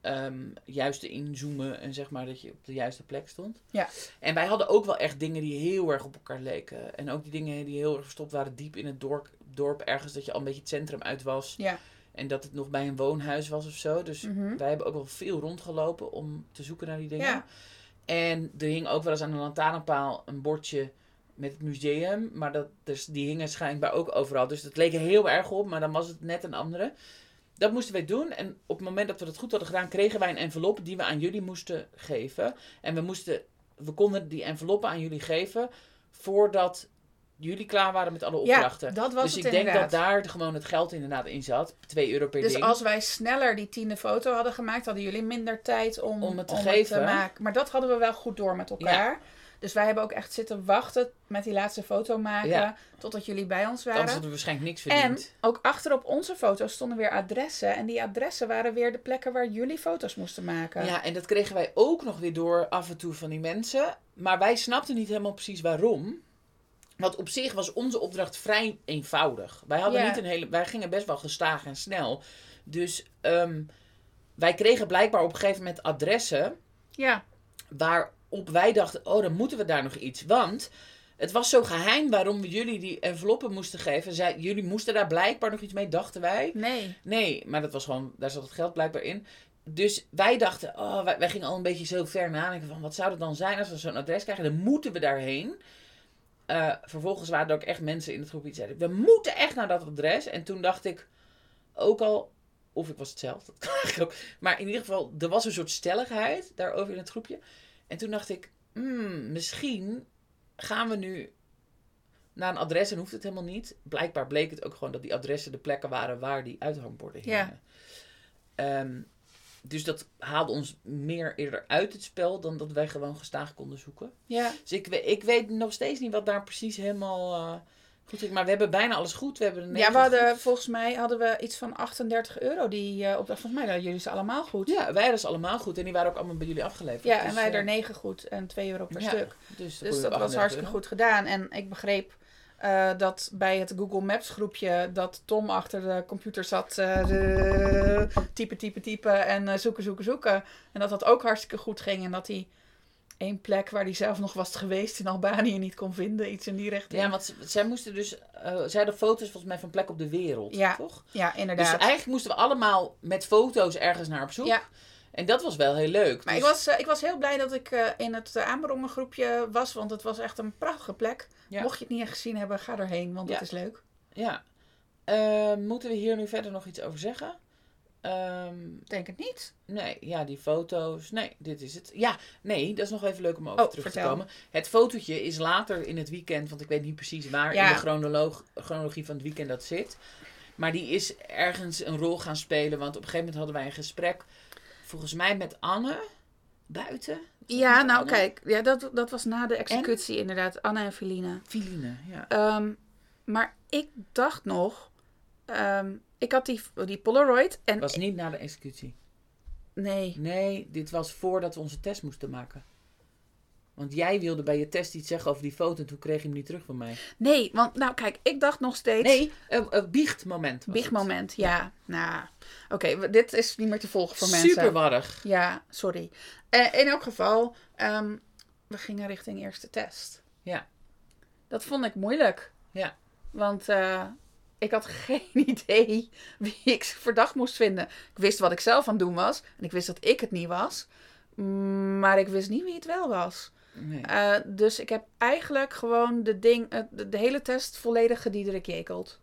S2: ehm juiste inzoomen en zeg maar dat je op de juiste plek stond.
S1: Ja.
S2: En wij hadden ook wel echt dingen die heel erg op elkaar leken. En ook die dingen die heel erg verstopt waren diep in het dorp, dorp ergens dat je al een beetje het centrum uit was.
S1: Ja.
S2: En dat het nog bij een woonhuis was of zo. Dus
S1: Mhm.
S2: wij hebben ook wel veel rondgelopen om te zoeken naar die dingen.
S1: Ja.
S2: En er hing ook wel eens aan een lantaarnpaal een bordje met het museum. Maar dat, dus die hingen schijnbaar ook overal. Dus dat leek er heel erg op, maar dan was het net een andere. Dat moesten wij doen. En op het moment dat we dat goed hadden gedaan, kregen wij een envelop die we aan jullie moesten geven. En we, moesten, we konden die enveloppen aan jullie geven voordat jullie klaar waren met alle opdrachten.
S1: Ja, dat was
S2: dus
S1: het
S2: ik denk
S1: inderdaad.
S2: dat daar gewoon het geld inderdaad in zat. 2 euro per
S1: Dus
S2: ding.
S1: als wij sneller die tiende foto hadden gemaakt, hadden jullie minder tijd om,
S2: Om het te geven.
S1: maken. Maar dat hadden we wel goed door met elkaar. Dus wij hebben ook echt zitten wachten met die laatste foto maken.
S2: Ja.
S1: Totdat jullie bij ons
S2: Anders
S1: waren.
S2: hadden we waarschijnlijk niks
S1: En
S2: verdiend.
S1: ook achter op onze foto's stonden weer adressen. En die adressen waren weer de plekken waar jullie foto's moesten maken.
S2: Ja, en dat kregen wij ook nog weer door af en toe van die mensen. Maar wij snapten niet helemaal precies waarom. Want op zich was onze opdracht vrij eenvoudig. Wij, hadden
S1: Ja.
S2: niet een hele, wij gingen best wel gestaag en snel. Dus ehm, wij kregen blijkbaar op een gegeven moment adressen
S1: ja.
S2: waarop wij dachten, oh, dan moeten we daar nog iets. Want het was zo geheim waarom we jullie die enveloppen moesten geven. Zij, jullie moesten daar blijkbaar nog iets mee, dachten wij.
S1: Nee.
S2: Nee, maar dat was gewoon, daar zat het geld blijkbaar in. Dus wij dachten, oh, wij, wij gingen al een beetje zo ver nadenken van wat zou het dan zijn als we zo'n adres krijgen, dan moeten we daarheen. Eh, vervolgens waren er ook echt mensen in het groep die zeiden, we moeten echt naar dat adres. En toen dacht ik ook al, of ik was het zelf, dat kan ook. Maar in ieder geval, er was een soort stelligheid daarover in het groepje. En toen dacht ik, hmm, misschien gaan we nu naar een adres en hoeft het helemaal niet. Blijkbaar bleek het ook gewoon dat die adressen de plekken waren waar die uithangborden hingen.
S1: Ja.
S2: Ehm, dus dat haalde ons meer eerder uit het spel dan dat wij gewoon gestaag konden zoeken.
S1: Ja.
S2: Dus ik, ik weet nog steeds niet wat daar precies helemaal eh, goed ging. Maar we hebben bijna alles goed. We hebben
S1: Ja, we hadden,
S2: goed.
S1: volgens mij hadden we iets van 38 euro die eh, op Volgens mij hadden jullie ze allemaal goed.
S2: Ja, wij hadden ze allemaal goed. En die waren ook allemaal bij jullie afgeleverd.
S1: Ja,
S2: Dus,
S1: en wij
S2: eh,
S1: er 9 goed en 2 euro per
S2: ja,
S1: stuk.
S2: Dus,
S1: Dus dat was hartstikke goed gedaan. En ik begreep eh, dat bij het Google Maps groepje dat Tom achter de computer zat de- typen, typen, typen en eh, zoeken, zoeken, zoeken. En dat dat ook hartstikke goed ging. En dat hij één plek waar hij zelf nog was geweest in Albanië niet kon vinden. Iets in die richting.
S2: Ja, want zij moesten dus... zij hadden foto's volgens mij van plekken op de wereld,
S1: Ja,
S2: toch?
S1: Ja,
S2: Dus
S1: inderdaad.
S2: eigenlijk moesten we allemaal met foto's ergens naar op zoek.
S1: Ja.
S2: En dat was wel heel leuk.
S1: Maar
S2: Dus-
S1: ik was, eh, ik was heel blij dat ik eh, in het uh, Amerongen groepje was. Want het was echt een prachtige plek.
S2: Ja.
S1: Mocht je het niet echt gezien hebben, ga erheen. Want
S2: Ja.
S1: het is leuk.
S2: Ja. Eh, moeten we hier nu verder nog iets over zeggen? Ehm,
S1: Denk het niet.
S2: nee, ja, die foto's. Nee, dit is het. Ja, nee, dat is nog even leuk om over
S1: Oh,
S2: terug te komen. Het fotootje is later in het weekend, want ik weet niet precies waar
S1: Ja.
S2: in de chronoloog, chronologie van het weekend dat zit. Maar die is ergens een rol gaan spelen, want op een gegeven moment hadden wij een gesprek, volgens mij met Anne, buiten.
S1: Ja, nou
S2: Anne?
S1: kijk. Ja, dat, dat was na de executie inderdaad. Anna en Feline.
S2: Filine, ja.
S1: Ehm, maar ik dacht nog... ehm, ik had die, die Polaroid en...
S2: was niet na de executie.
S1: Nee.
S2: Nee, dit was voordat we onze test moesten maken. Want jij wilde bij je test iets zeggen over die foto en toen kreeg je hem niet terug van mij.
S1: Nee, want nou kijk, ik dacht nog steeds...
S2: Nee, een uh, biechtmoment. was
S1: Big
S2: het.
S1: moment, ja. Nou, oké, dit is niet meer te volgen voor mensen.
S2: Super warrig.
S1: Ja, sorry. Eh, in elk geval, ehm, we gingen richting eerste test.
S2: Ja.
S1: Dat vond ik moeilijk.
S2: Ja.
S1: Want eh, ik had geen idee wie ik verdacht moest vinden. Ik wist wat ik zelf aan het doen was. En ik wist dat ik het niet was. Maar ik wist niet wie het wel was.
S2: Nee.
S1: Eh, dus ik heb eigenlijk gewoon de, ding, eh, de, de hele test volledig gediederik jekeld.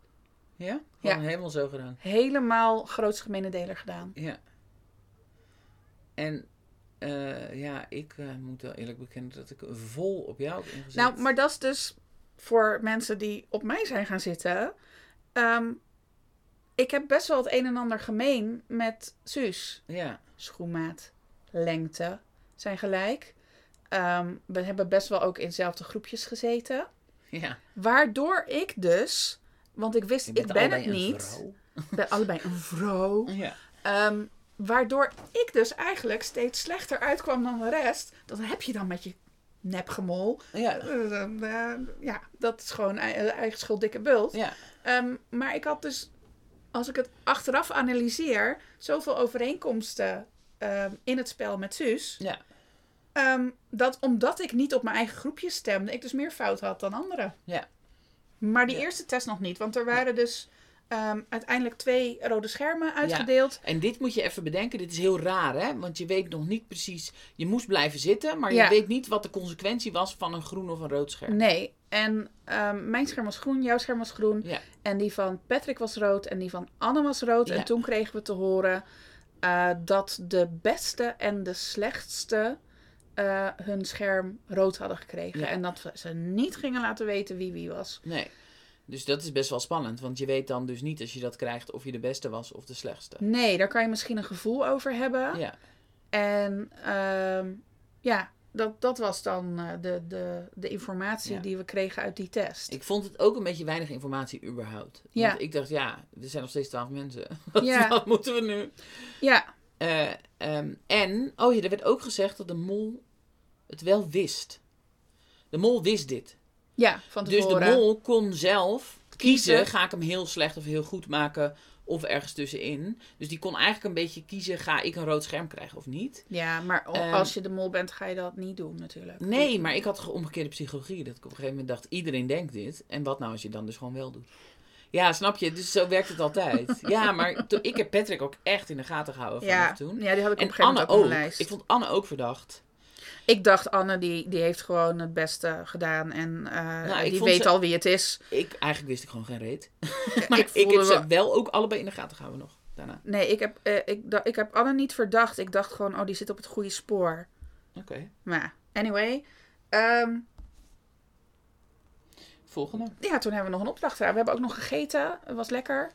S2: ja?
S1: ja.
S2: Gewoon helemaal zo gedaan.
S1: Helemaal grootste gemene deler gedaan.
S2: Ja. En eh, ja, ik moet wel eerlijk bekennen dat ik vol op jou heb ingezet.
S1: Nou, maar dat is dus voor mensen die op mij zijn gaan zitten. Ehm, ik heb best wel het een en ander gemeen met Suus.
S2: Ja,
S1: Schoenmaat, lengte zijn gelijk. Ehm, we hebben best wel ook in dezelfde groepjes gezeten.
S2: ja.
S1: Waardoor ik dus, want ik wist, ik ben het niet. Ik ben allebei een vrouw.
S2: Ja.
S1: Ehm, waardoor ik dus eigenlijk steeds slechter uitkwam dan de rest. Dat heb je dan met je nepgemol.
S2: Ja.
S1: Ja, dat is gewoon eh, eigen schuld, dikke bult.
S2: Ja.
S1: Ehm, maar ik had dus, als ik het achteraf analyseer, zoveel overeenkomsten in het spel met Suus.
S2: Ja.
S1: Ehm, dat omdat ik niet op mijn eigen groepje stemde, ik dus meer fout had dan anderen.
S2: Ja.
S1: Maar die
S2: Ja.
S1: eerste test nog niet, want er waren dus ehm, uiteindelijk twee rode schermen uitgedeeld.
S2: En dit moet je even bedenken. Dit is heel raar, hè? Want je weet nog niet precies... Je moest blijven zitten, maar
S1: Ja.
S2: je weet niet wat de consequentie was van een groen of een rood scherm.
S1: Nee, en ehm, mijn scherm was groen, jouw scherm was groen.
S2: Ja.
S1: En die van Patrick was rood en die van Anne was rood.
S2: Ja.
S1: En toen kregen we te horen eh, dat de beste en de slechtste eh, hun scherm rood hadden gekregen.
S2: Ja.
S1: En dat ze niet gingen laten weten wie wie was.
S2: Nee. Dus dat is best wel spannend. Want je weet dan dus niet als je dat krijgt of je de beste was of de slechtste.
S1: Nee, daar kan je misschien een gevoel over hebben.
S2: Ja.
S1: En ehm, ja, dat, dat was dan eh, de, de, de informatie
S2: Ja.
S1: die we kregen uit die test.
S2: Ik vond het ook een beetje weinig informatie überhaupt.
S1: Ja.
S2: Want ik dacht, ja, er zijn nog steeds twaalf mensen. Wat,
S1: Ja.
S2: wat moeten we nu?
S1: Ja,
S2: Eh, ehm, en, oh ja, er werd ook gezegd dat de mol het wel wist. De mol wist dit.
S1: ja, van
S2: Dus
S1: tevoren.
S2: de mol kon zelf kiezen,
S1: Kiezen.
S2: ga ik hem heel slecht of heel goed maken of ergens tussenin. Dus die kon eigenlijk een beetje kiezen, ga ik een rood scherm krijgen of niet.
S1: Ja, maar
S2: Ehm,
S1: als je de mol bent, ga je dat niet doen natuurlijk.
S2: Nee, maar ik had ge- omgekeerde psychologie. Dat ik op een gegeven moment dacht, iedereen denkt dit. En wat nou als je dan dus gewoon wel doet? Ja, snap je? Dus zo werkt het altijd. Ja, maar to- ik heb Patrick ook echt in de gaten gehouden vanaf
S1: Ja,
S2: toen.
S1: ja, die had ik op
S2: En
S1: een gegeven moment ook op lijst.
S2: Ik vond Anne ook verdacht.
S1: Ik dacht, Anne, die, die heeft gewoon het beste gedaan. En eh,
S2: Nou, ik
S1: die weet
S2: ze-
S1: al wie het is.
S2: Ik, eigenlijk wist ik gewoon geen reet. maar ik,
S1: voelde
S2: heb ze
S1: wel-
S2: wel ook allebei in de gaten gehouden nog. Daarna.
S1: Nee, ik heb, eh, ik, da- ik heb Anne niet verdacht. Ik dacht gewoon, oh, die zit op het goede spoor.
S2: Oké.
S1: Maar anyway. Ehm,
S2: Volgende.
S1: ja, toen hebben we nog een opdracht gedaan. We hebben ook nog gegeten. Het was lekker.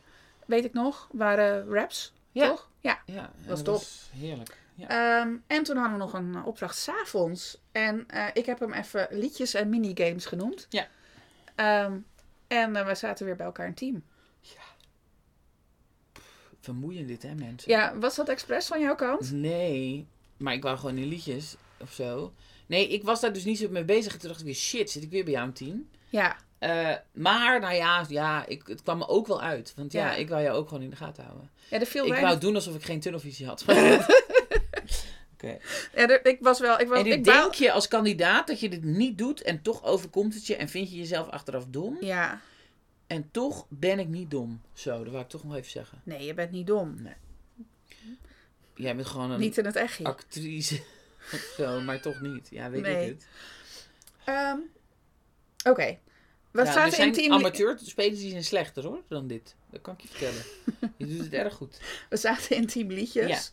S1: Weet ik nog. Waren wraps,
S2: Ja.
S1: toch? Ja.
S2: Ja,
S1: Was
S2: en
S1: top.
S2: was heerlijk. Ja.
S1: Ehm, en toen hadden we nog een opdracht s'avonds. En eh, ik heb hem even liedjes en minigames genoemd.
S2: Ja.
S1: Ehm, en eh, we zaten weer bij elkaar in team.
S2: Vermoeiend dit, hè, mensen?
S1: Ja, was dat expres van jouw kant?
S2: Nee, maar ik wou gewoon in liedjes of zo. Nee, ik was daar dus niet zo mee bezig. En toen dacht ik weer, shit, zit ik weer bij jou in team?
S1: Ja.
S2: Eh, maar, nou ja, ja ik, het kwam me ook wel uit. Want ja,
S1: Ja.
S2: ik wou jou ook gewoon in de gaten houden.
S1: Ja, er viel
S2: ik
S1: weinig...
S2: wou doen alsof ik geen tunnelvisie had. Oké.
S1: Ja, er- ik was wel... Ik was,
S2: En
S1: ik
S2: dit denk je als kandidaat dat je dit niet doet en toch overkomt het je en vind je jezelf achteraf dom.
S1: Ja.
S2: En toch ben ik niet dom. Zo, dat wou ik toch nog even zeggen.
S1: Nee, je bent niet dom.
S2: Jij bent gewoon een
S1: Niet in het echt.
S2: actrice zo, maar toch niet. Ja, weet
S1: Nee.
S2: ik het.
S1: Ehm, Oké.
S2: Ja, er
S1: zaten in
S2: zijn
S1: team...
S2: amateurspelers die zijn slechter hoor, dan dit. Dat kan ik je vertellen. Je doet het erg goed.
S1: We zaten in team liedjes.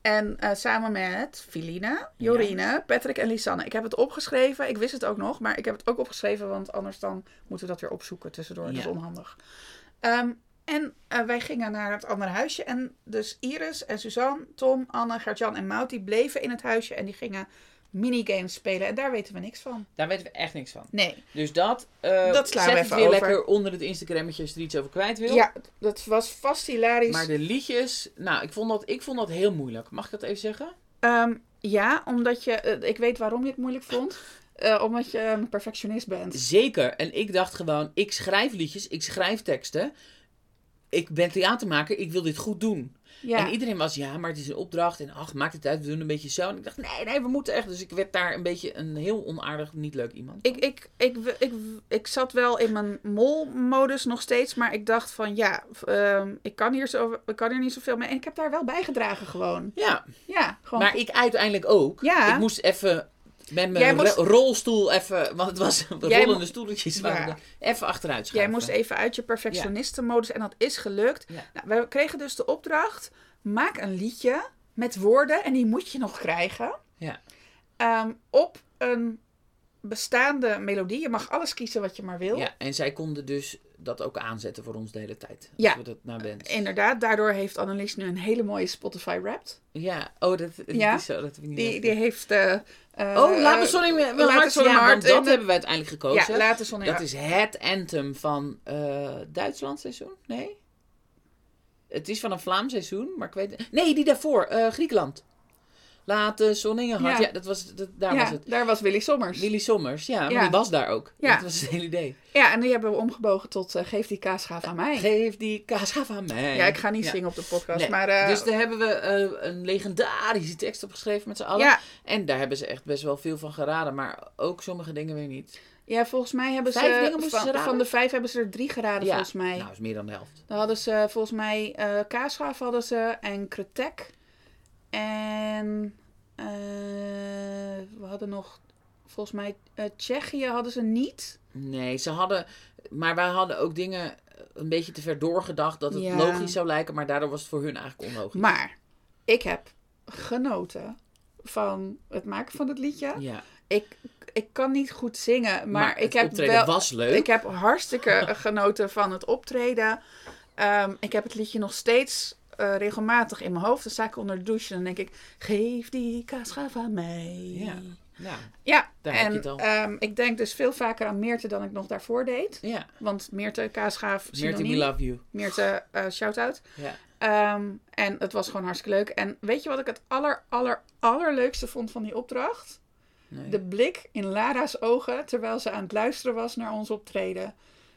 S1: En eh, samen met Filina, Jorine, Patrick en Lisanne. Ik heb het opgeschreven. Ik wist het ook nog. Maar ik heb het ook opgeschreven. Want anders dan moeten we dat weer opzoeken tussendoor. Dat is
S2: Ja.
S1: onhandig. Ehm, en eh, wij gingen naar het andere huisje. En dus Iris en Suzanne, Tom, Anne, Gertjan en Mout... die bleven in het huisje. En die gingen minigames spelen. En daar weten we niks van.
S2: Daar weten we echt niks van.
S1: Nee.
S2: Dus dat, eh
S1: Dat slaan
S2: zet
S1: we
S2: het weer
S1: over.
S2: lekker onder het Instagrammetje als je er iets over kwijt wil.
S1: Ja, dat was vast hilarisch.
S2: Maar de liedjes, nou, ik vond, dat, ik vond dat heel moeilijk. Mag ik dat even zeggen?
S1: Ehm, ja, omdat je... eh, ik weet waarom je het moeilijk vond. Eh, omdat je een perfectionist bent.
S2: Zeker. En ik dacht gewoon, ik schrijf liedjes, ik schrijf teksten. Ik ben theatermaker, ik wil dit goed doen.
S1: Ja.
S2: En iedereen was, ja, maar het is een opdracht. En ach, maakt het uit, we doen een beetje zo. En ik dacht, nee, nee, we moeten echt. Dus ik werd daar een beetje een heel onaardig, niet leuk iemand.
S1: Ik, ik, ik, ik, ik, zat wel in mijn mol-modus nog steeds, maar ik dacht van ja, ehm, ik, kan hier zo, ik kan hier niet zoveel mee. En ik heb daar wel bijgedragen gewoon.
S2: Ja,
S1: Ja, gewoon.
S2: maar ik uiteindelijk ook.
S1: Ja.
S2: Ik moest even met
S1: Jij
S2: mijn
S1: moest-
S2: rolstoel even, want het was
S1: Jij
S2: rollende
S1: mo-
S2: stoeltjes,
S1: Ja.
S2: waren even achteruit
S1: Jij
S2: schuiven.
S1: moest even uit je perfectionistenmodus en dat is gelukt. Nou, we kregen dus de opdracht, maak een liedje met woorden, en die moet je nog krijgen.
S2: Ja.
S1: Ehm, op een bestaande melodie. Je mag alles kiezen wat je maar wil.
S2: Ja, en zij konden dus dat ook aanzetten voor ons de hele tijd.
S1: Ja.
S2: We dat naar wens.
S1: Inderdaad, daardoor heeft Annelies nu een hele mooie Spotify Wrapped.
S2: Ja, oh, dat,
S1: Ja.
S2: is zo. Dat niet
S1: Die, die heeft... eh,
S2: Oh, laat me
S1: eh,
S2: sorry, mijn hart. Ja, dat
S1: En-
S2: hebben wij uiteindelijk gekozen.
S1: Ja, laat de zon in
S2: dat is het anthem van eh Duitsland seizoen? Nee? Het is van een Vlaams seizoen, maar ik weet... Nee, die daarvoor. Griekenland. Laat de zon in je hart. Ja,
S1: Ja.
S2: dat was, dat, daar
S1: ja,
S2: was het.
S1: daar was Willy Sommers.
S2: Willy Sommers, ja, maar
S1: Ja.
S2: die was daar ook.
S1: Ja.
S2: Dat was het hele idee.
S1: Ja, en die hebben we omgebogen tot eh, Geef die kaasgaaf aan mij.
S2: Geef die kaasgaaf aan mij.
S1: Ja, ik ga niet zingen op de podcast,
S2: Nee,
S1: maar... eh,
S2: dus daar hebben we eh, een legendarische tekst op geschreven met z'n allen.
S1: ja,
S2: En daar hebben ze echt best wel veel van geraden, maar ook sommige dingen weer niet.
S1: ja, volgens mij hebben
S2: Vijf
S1: ze...
S2: dingen
S1: van,
S2: ze
S1: van de vijf hebben ze er drie geraden, volgens mij.
S2: Nou, is meer dan de helft.
S1: Dan hadden ze volgens mij kaasgaaf hadden ze en kretek. En eh, we hadden nog, volgens mij eh, Tsjechië hadden ze niet.
S2: Nee, ze hadden. Maar wij hadden ook dingen een beetje te ver doorgedacht dat het
S1: Ja.
S2: logisch zou lijken, maar daardoor was het voor hun eigenlijk onlogisch.
S1: Maar ik heb genoten van het maken van het liedje.
S2: ja,
S1: Ik, ik kan niet goed zingen, maar,
S2: maar,
S1: ik
S2: het
S1: heb
S2: optreden
S1: wel...
S2: was leuk.
S1: Ik heb hartstikke genoten van het optreden. Ehm, ik heb het liedje nog steeds eh, regelmatig in mijn hoofd. Dan sta ik onder de douche en dan denk ik... Geef die kaasgaaf aan mij.
S2: Ja.
S1: Ja,
S2: Daar heb
S1: en
S2: je het al.
S1: ehm, ik denk dus veel vaker aan Meerte dan ik nog daarvoor deed.
S2: ja.
S1: Want Meerte, kaasgaaf,
S2: Meerte, we love you.
S1: Meerte, eh shout-out.
S2: Ja.
S1: Ehm, en het was gewoon hartstikke leuk. En weet je wat ik het aller, aller, allerleukste vond van die opdracht?
S2: Nee.
S1: De blik in Lara's ogen terwijl ze aan het luisteren was naar ons optreden.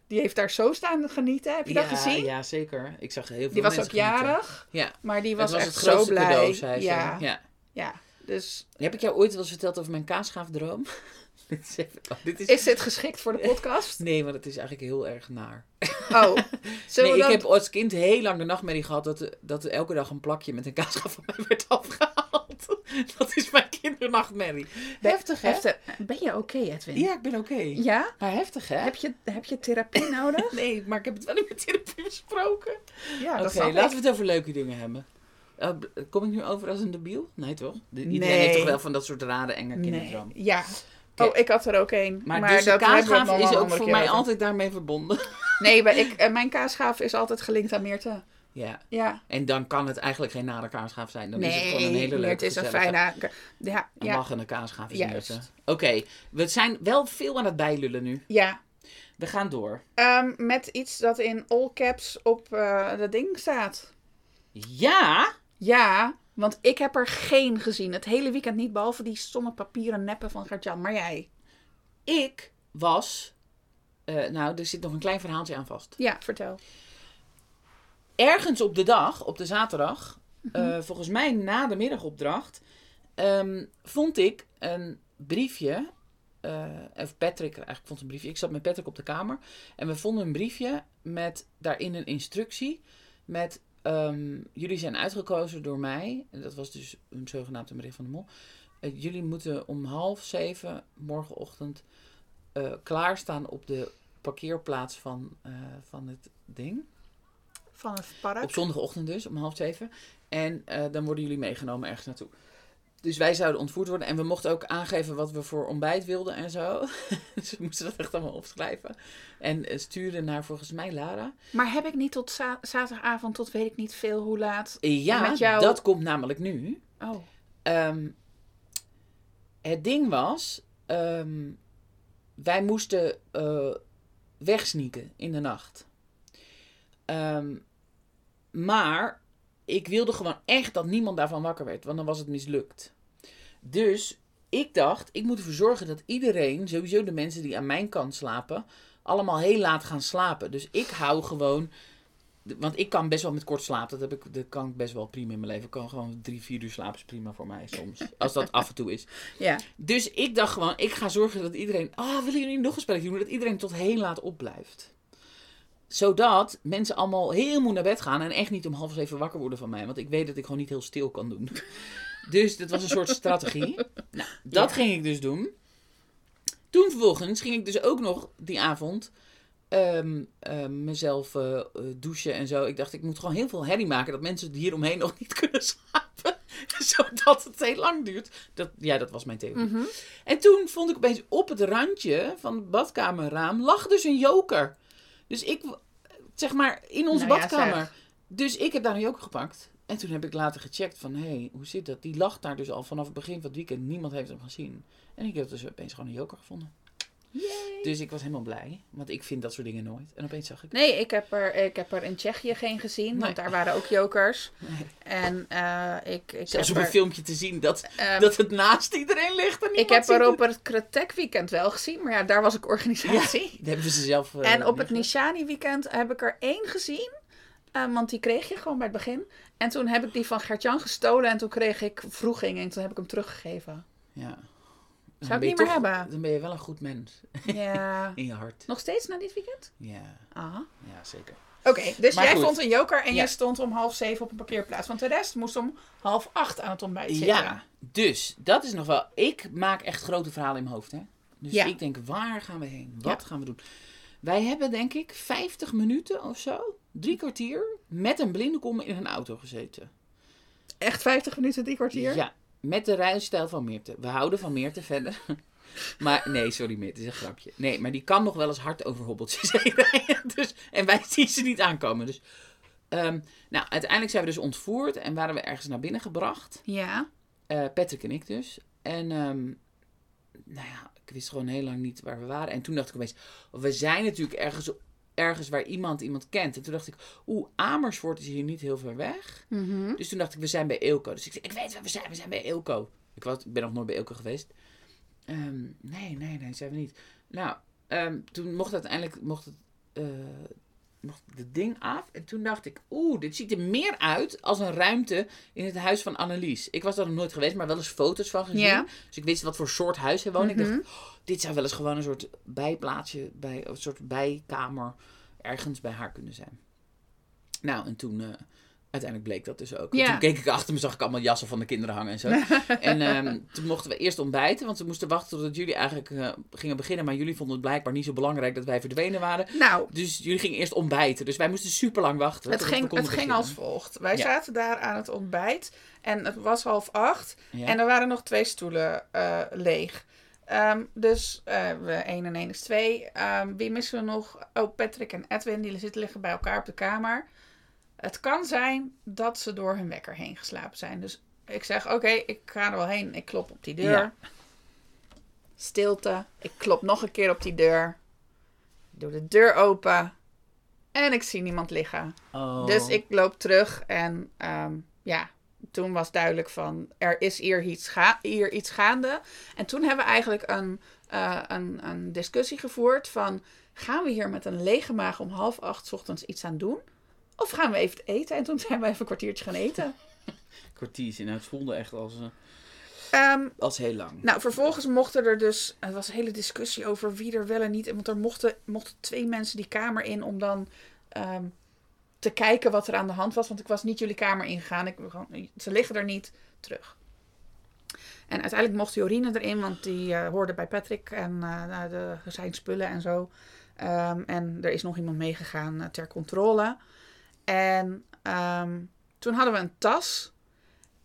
S1: Die heeft daar zo staan genieten. Heb je
S2: ja,
S1: dat gezien?
S2: Ja, zeker. Ik zag heel veel
S1: die was ook jarig,
S2: Ja,
S1: maar die was,
S2: het was
S1: echt
S2: het
S1: zo
S2: grootste
S1: blij.
S2: cadeau, zei ze.
S1: ja,
S2: ja.
S1: ja, dus
S2: Heb ik jou ooit wel eens verteld over mijn kaasgaafdroom? dit, is even- oh, dit is...
S1: is dit geschikt voor de podcast?
S2: Nee, want het is eigenlijk heel erg naar.
S1: Oh,
S2: Nee, ik
S1: dan...
S2: heb als kind heel lang de nachtmerrie gehad dat, dat elke dag een plakje met een kaasgaaf van mij werd afgehaald. Dat is mijn kindernachtmerrie. Heftig, hè?
S1: Heftig. Ben je oké, Edwin?
S2: Ja, ik ben oké.
S1: Ja?
S2: Maar heftig, hè?
S1: Heb je, heb je therapie nodig?
S2: Nee, maar ik heb het wel in mijn therapie besproken.
S1: Ja,
S2: Oké, laten we het over leuke dingen hebben. Eh, kom ik nu over als een debiel? Nee, toch? De- iedereen
S1: Nee.
S2: heeft toch wel van dat soort rare, enge
S1: Nee.
S2: kinderdroom.
S1: Ja.
S2: Oké.
S1: Oh, ik had er ook één.
S2: Maar,
S1: Maar,
S2: dus
S1: dat
S2: kaasgaaf is ook voor mij
S1: over.
S2: altijd daarmee verbonden.
S1: Nee, maar ik, eh, mijn kaasgaaf is altijd gelinkt aan Meerte.
S2: Ja.
S1: Ja.
S2: En dan kan het eigenlijk geen nare zijn. Dan
S1: nee,
S2: is het gewoon een hele leuke,
S1: Meerte is een fijne... Ja,
S2: Een
S1: ja,
S2: lachende kaasgaaf is
S1: Juist.
S2: Meerte. Oké, we zijn wel veel aan het bijlullen nu.
S1: ja.
S2: We gaan door.
S1: Ehm, met iets dat in all caps op eh dat ding staat.
S2: Ja?
S1: Ja, want ik heb er geen gezien. Het hele weekend niet, behalve die stomme papieren neppen van Gertjan. Maar jij?
S2: Ik was... eh, nou, er zit nog een klein verhaaltje aan vast.
S1: Ja, vertel.
S2: Ergens op de dag, op de zaterdag,
S1: Mhm.
S2: eh, volgens mij na de middagopdracht, ehm, vond ik een briefje. eh, of Patrick, eigenlijk vond een briefje. Ik zat met Patrick op de kamer. En we vonden een briefje met daarin een instructie. Met ehm, jullie zijn uitgekozen door mij. En dat was dus een zogenaamde Marie van de Mol. Eh, jullie moeten om half zeven morgenochtend eh, klaarstaan op de parkeerplaats van, van het ding.
S1: Van het park.
S2: Op zondagochtend dus, om half zeven. En eh, dan worden jullie meegenomen ergens naartoe. Dus wij zouden ontvoerd worden. En we mochten ook aangeven wat we voor ontbijt wilden en zo. dus we moesten dat echt allemaal opschrijven. En eh, sturen naar volgens mij Lara.
S1: Maar heb ik niet tot za- zaterdagavond, tot weet ik niet veel hoe laat.
S2: Ja,
S1: Met jou-
S2: dat komt namelijk nu.
S1: Oh.
S2: Ehm, het ding was, ehm, wij moesten eh, wegsneaken in de nacht. Ehm, maar ik wilde gewoon echt dat niemand daarvan wakker werd, want dan was het mislukt. Dus ik dacht, ik moet ervoor zorgen dat iedereen, sowieso de mensen die aan mijn kant slapen, allemaal heel laat gaan slapen. Dus ik hou gewoon want ik kan best wel met kort slapen. Dat, heb ik, dat kan ik best wel prima in mijn leven. Ik kan gewoon drie, vier uur slapen is prima voor mij soms. Als dat af en toe is.
S1: Ja.
S2: Dus ik dacht gewoon, ik ga zorgen dat iedereen... Ah, willen jullie nog een spelletje doen? Dat iedereen tot heel laat opblijft. Zodat mensen allemaal heel moe naar bed gaan. En echt niet om half zeven wakker worden van mij. Want ik weet dat ik gewoon niet heel stil kan doen. Dus dat was een soort strategie. Nou, dat
S1: Ja.
S2: ging ik dus doen. Toen vervolgens ging ik dus ook nog die avond ehm, ehm, mezelf eh, eh, douchen en zo. Ik dacht, ik moet gewoon heel veel herrie maken dat mensen hieromheen nog niet kunnen slapen. zodat het heel lang duurt. Dat, ja, dat was mijn theorie.
S1: Mhm.
S2: En toen vond ik opeens op het randje van het badkamerraam lag dus een joker. Dus ik, zeg maar, in onze
S1: Nou ja,
S2: badkamer.
S1: zeg.
S2: dus ik heb daar een joker gepakt. En toen heb ik later gecheckt van, hé, hey, hoe zit dat? Die lag daar dus al vanaf het begin van het weekend. Niemand heeft hem gezien. En ik heb dus opeens gewoon een joker gevonden. Dus ik was helemaal blij. Want ik vind dat soort dingen nooit. En opeens zag ik
S1: Nee, ik heb, er, ik heb er in Tsjechië geen gezien,
S2: Nee.
S1: want daar waren ook jokers.
S2: Nee.
S1: En eh, ik, ik
S2: zelfs op een filmpje te zien dat,
S1: ehm,
S2: dat het naast iedereen ligt. En
S1: ik heb er op het Kretek weekend wel gezien, maar ja, daar was ik organisatie.
S2: Die hebben ze zelf eh,
S1: en op het. Nishani weekend heb ik er één gezien, eh, want die kreeg je gewoon bij het begin. En toen heb ik die van Gertjan gestolen en toen kreeg ik vroeging en toen heb ik hem teruggegeven.
S2: Ja.
S1: Zou
S2: Dan
S1: ik
S2: ben
S1: niet
S2: je
S1: meer
S2: toch-
S1: hebben.
S2: Dan ben je wel een goed mens.
S1: Ja.
S2: In je hart.
S1: Nog steeds na dit weekend?
S2: Ja,
S1: Ah.
S2: ja zeker.
S1: Oké, dus
S2: Maar
S1: jij
S2: goed.
S1: vond een joker en
S2: Ja.
S1: jij stond om half zeven op een parkeerplaats. Want de rest moest om half acht aan het ontbijt zitten.
S2: Ja, dus dat is nog wel. Ik maak echt grote verhalen in mijn hoofd. Hè? Dus
S1: Ja.
S2: ik denk, waar gaan we heen? Wat
S1: Ja.
S2: gaan we doen? Wij hebben denk ik 50 minuten of zo, drie kwartier, met een blinde kom in een auto gezeten.
S1: Echt 50 minuten, drie kwartier?
S2: Ja, met de rijstijl van Meerte. We houden van Meerte verder. Maar nee, sorry Meerte, is een grapje. Nee, maar die kan nog wel eens hard over hobbeltjes heen rijden. Dus, en wij zien ze niet aankomen. Dus, ehm, nou, uiteindelijk zijn we dus ontvoerd en waren we ergens naar binnen gebracht.
S1: Ja.
S2: Eh, Patrick en ik dus. En ehm, nou ja, ik wist gewoon heel lang niet waar we waren. En toen dacht ik opeens, we zijn natuurlijk ergens, ergens waar iemand iemand kent. En toen dacht ik, oeh, Amersfoort is hier niet heel ver weg.
S1: Mhm.
S2: Dus toen dacht ik, we zijn bij Eelco. Dus ik zei, ik weet waar we zijn, we zijn bij Eelco. Ik, was, ik ben nog nooit bij Eelco geweest. Ehm, nee, nee, nee, zijn we niet. Nou, ehm, toen mocht uiteindelijk mocht het, eh, mocht het ding af. En toen dacht ik, oeh, dit ziet er meer uit als een ruimte in het huis van Annelies. Ik was daar nog nooit geweest, maar wel eens foto's van gezien.
S1: Ja.
S2: Dus ik wist wat voor soort huis hij woonde. Ik
S1: Mhm.
S2: dacht, oh, dit zou wel eens gewoon een soort bijplaatsje, bij, een soort bijkamer ergens bij haar kunnen zijn. Nou, en toen... eh, Uiteindelijk bleek dat dus ook.
S1: Ja.
S2: Toen keek ik achter me, zag ik allemaal jassen van de kinderen hangen en zo. en ehm, toen mochten we eerst ontbijten, want we moesten wachten totdat jullie eigenlijk eh, gingen beginnen. Maar jullie vonden het blijkbaar niet zo belangrijk dat wij verdwenen waren.
S1: Nou,
S2: Dus jullie gingen eerst ontbijten. Dus wij moesten super lang wachten.
S1: het ging, het ging als volgt. Wij
S2: Ja.
S1: zaten daar aan het ontbijt en het was half acht.
S2: Ja.
S1: En er waren nog twee stoelen eh, leeg. Ehm, dus eh we 1 en 1 is 2. Ehm, wie missen we nog? Oh, Patrick en Edwin, die zitten liggen bij elkaar op de kamer. Het kan zijn dat ze door hun wekker heen geslapen zijn. Dus ik zeg, oké, ik ga er wel heen. Ik klop op die deur.
S2: Ja.
S1: Stilte. Ik klop nog een keer op die deur. Ik doe de deur open. En ik zie niemand liggen.
S2: Oh.
S1: Dus ik loop terug en ehm, ja, toen was duidelijk van er is hier iets, ga hier iets gaande. En toen hebben we eigenlijk een, eh, een, een discussie gevoerd van gaan we hier met een lege maag om half acht 's ochtends iets aan doen? Of gaan we even eten? En toen zijn we even een kwartiertje gaan eten.
S2: Kwartiertje. Nou, het voelde echt als, eh,
S1: Ehm,
S2: als heel lang.
S1: nou, vervolgens mochten er dus. Het was een hele discussie over wie er wel en niet. Want er mochten, mochten twee mensen die kamer in om dan ehm, te kijken wat er aan de hand was. Want ik was niet jullie kamer ingegaan. Ik, ze liggen er niet terug. En uiteindelijk mocht Jorine erin, want die eh, hoorde bij Patrick en nou, de, zijn spullen en zo. Ehm, en er is nog iemand meegegaan ter controle. En ehm, toen hadden we een tas.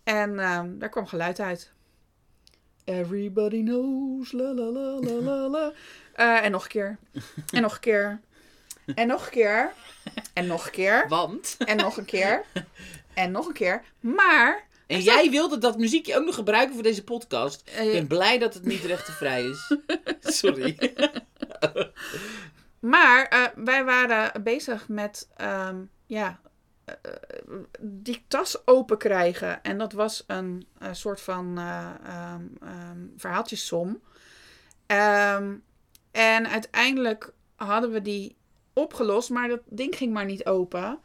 S1: En ehm, daar kwam geluid uit. Everybody knows, la la la la la. Eh, en nog een keer. En nog een keer. En nog een keer. En nog een keer.
S2: Want...
S1: En nog een keer. En nog een keer. Maar.
S2: En jij wilde dat muziekje ook nog gebruiken voor deze podcast.
S1: eh,
S2: Ik ben blij dat het niet rechtenvrij is. Sorry.
S1: Maar eh, wij waren bezig met ehm, ja, eh, eh, die tas open krijgen. En dat was een, soort van ehm, verhaaltjesom. Ehm, en uiteindelijk hadden we die opgelost, maar dat ding ging maar niet open.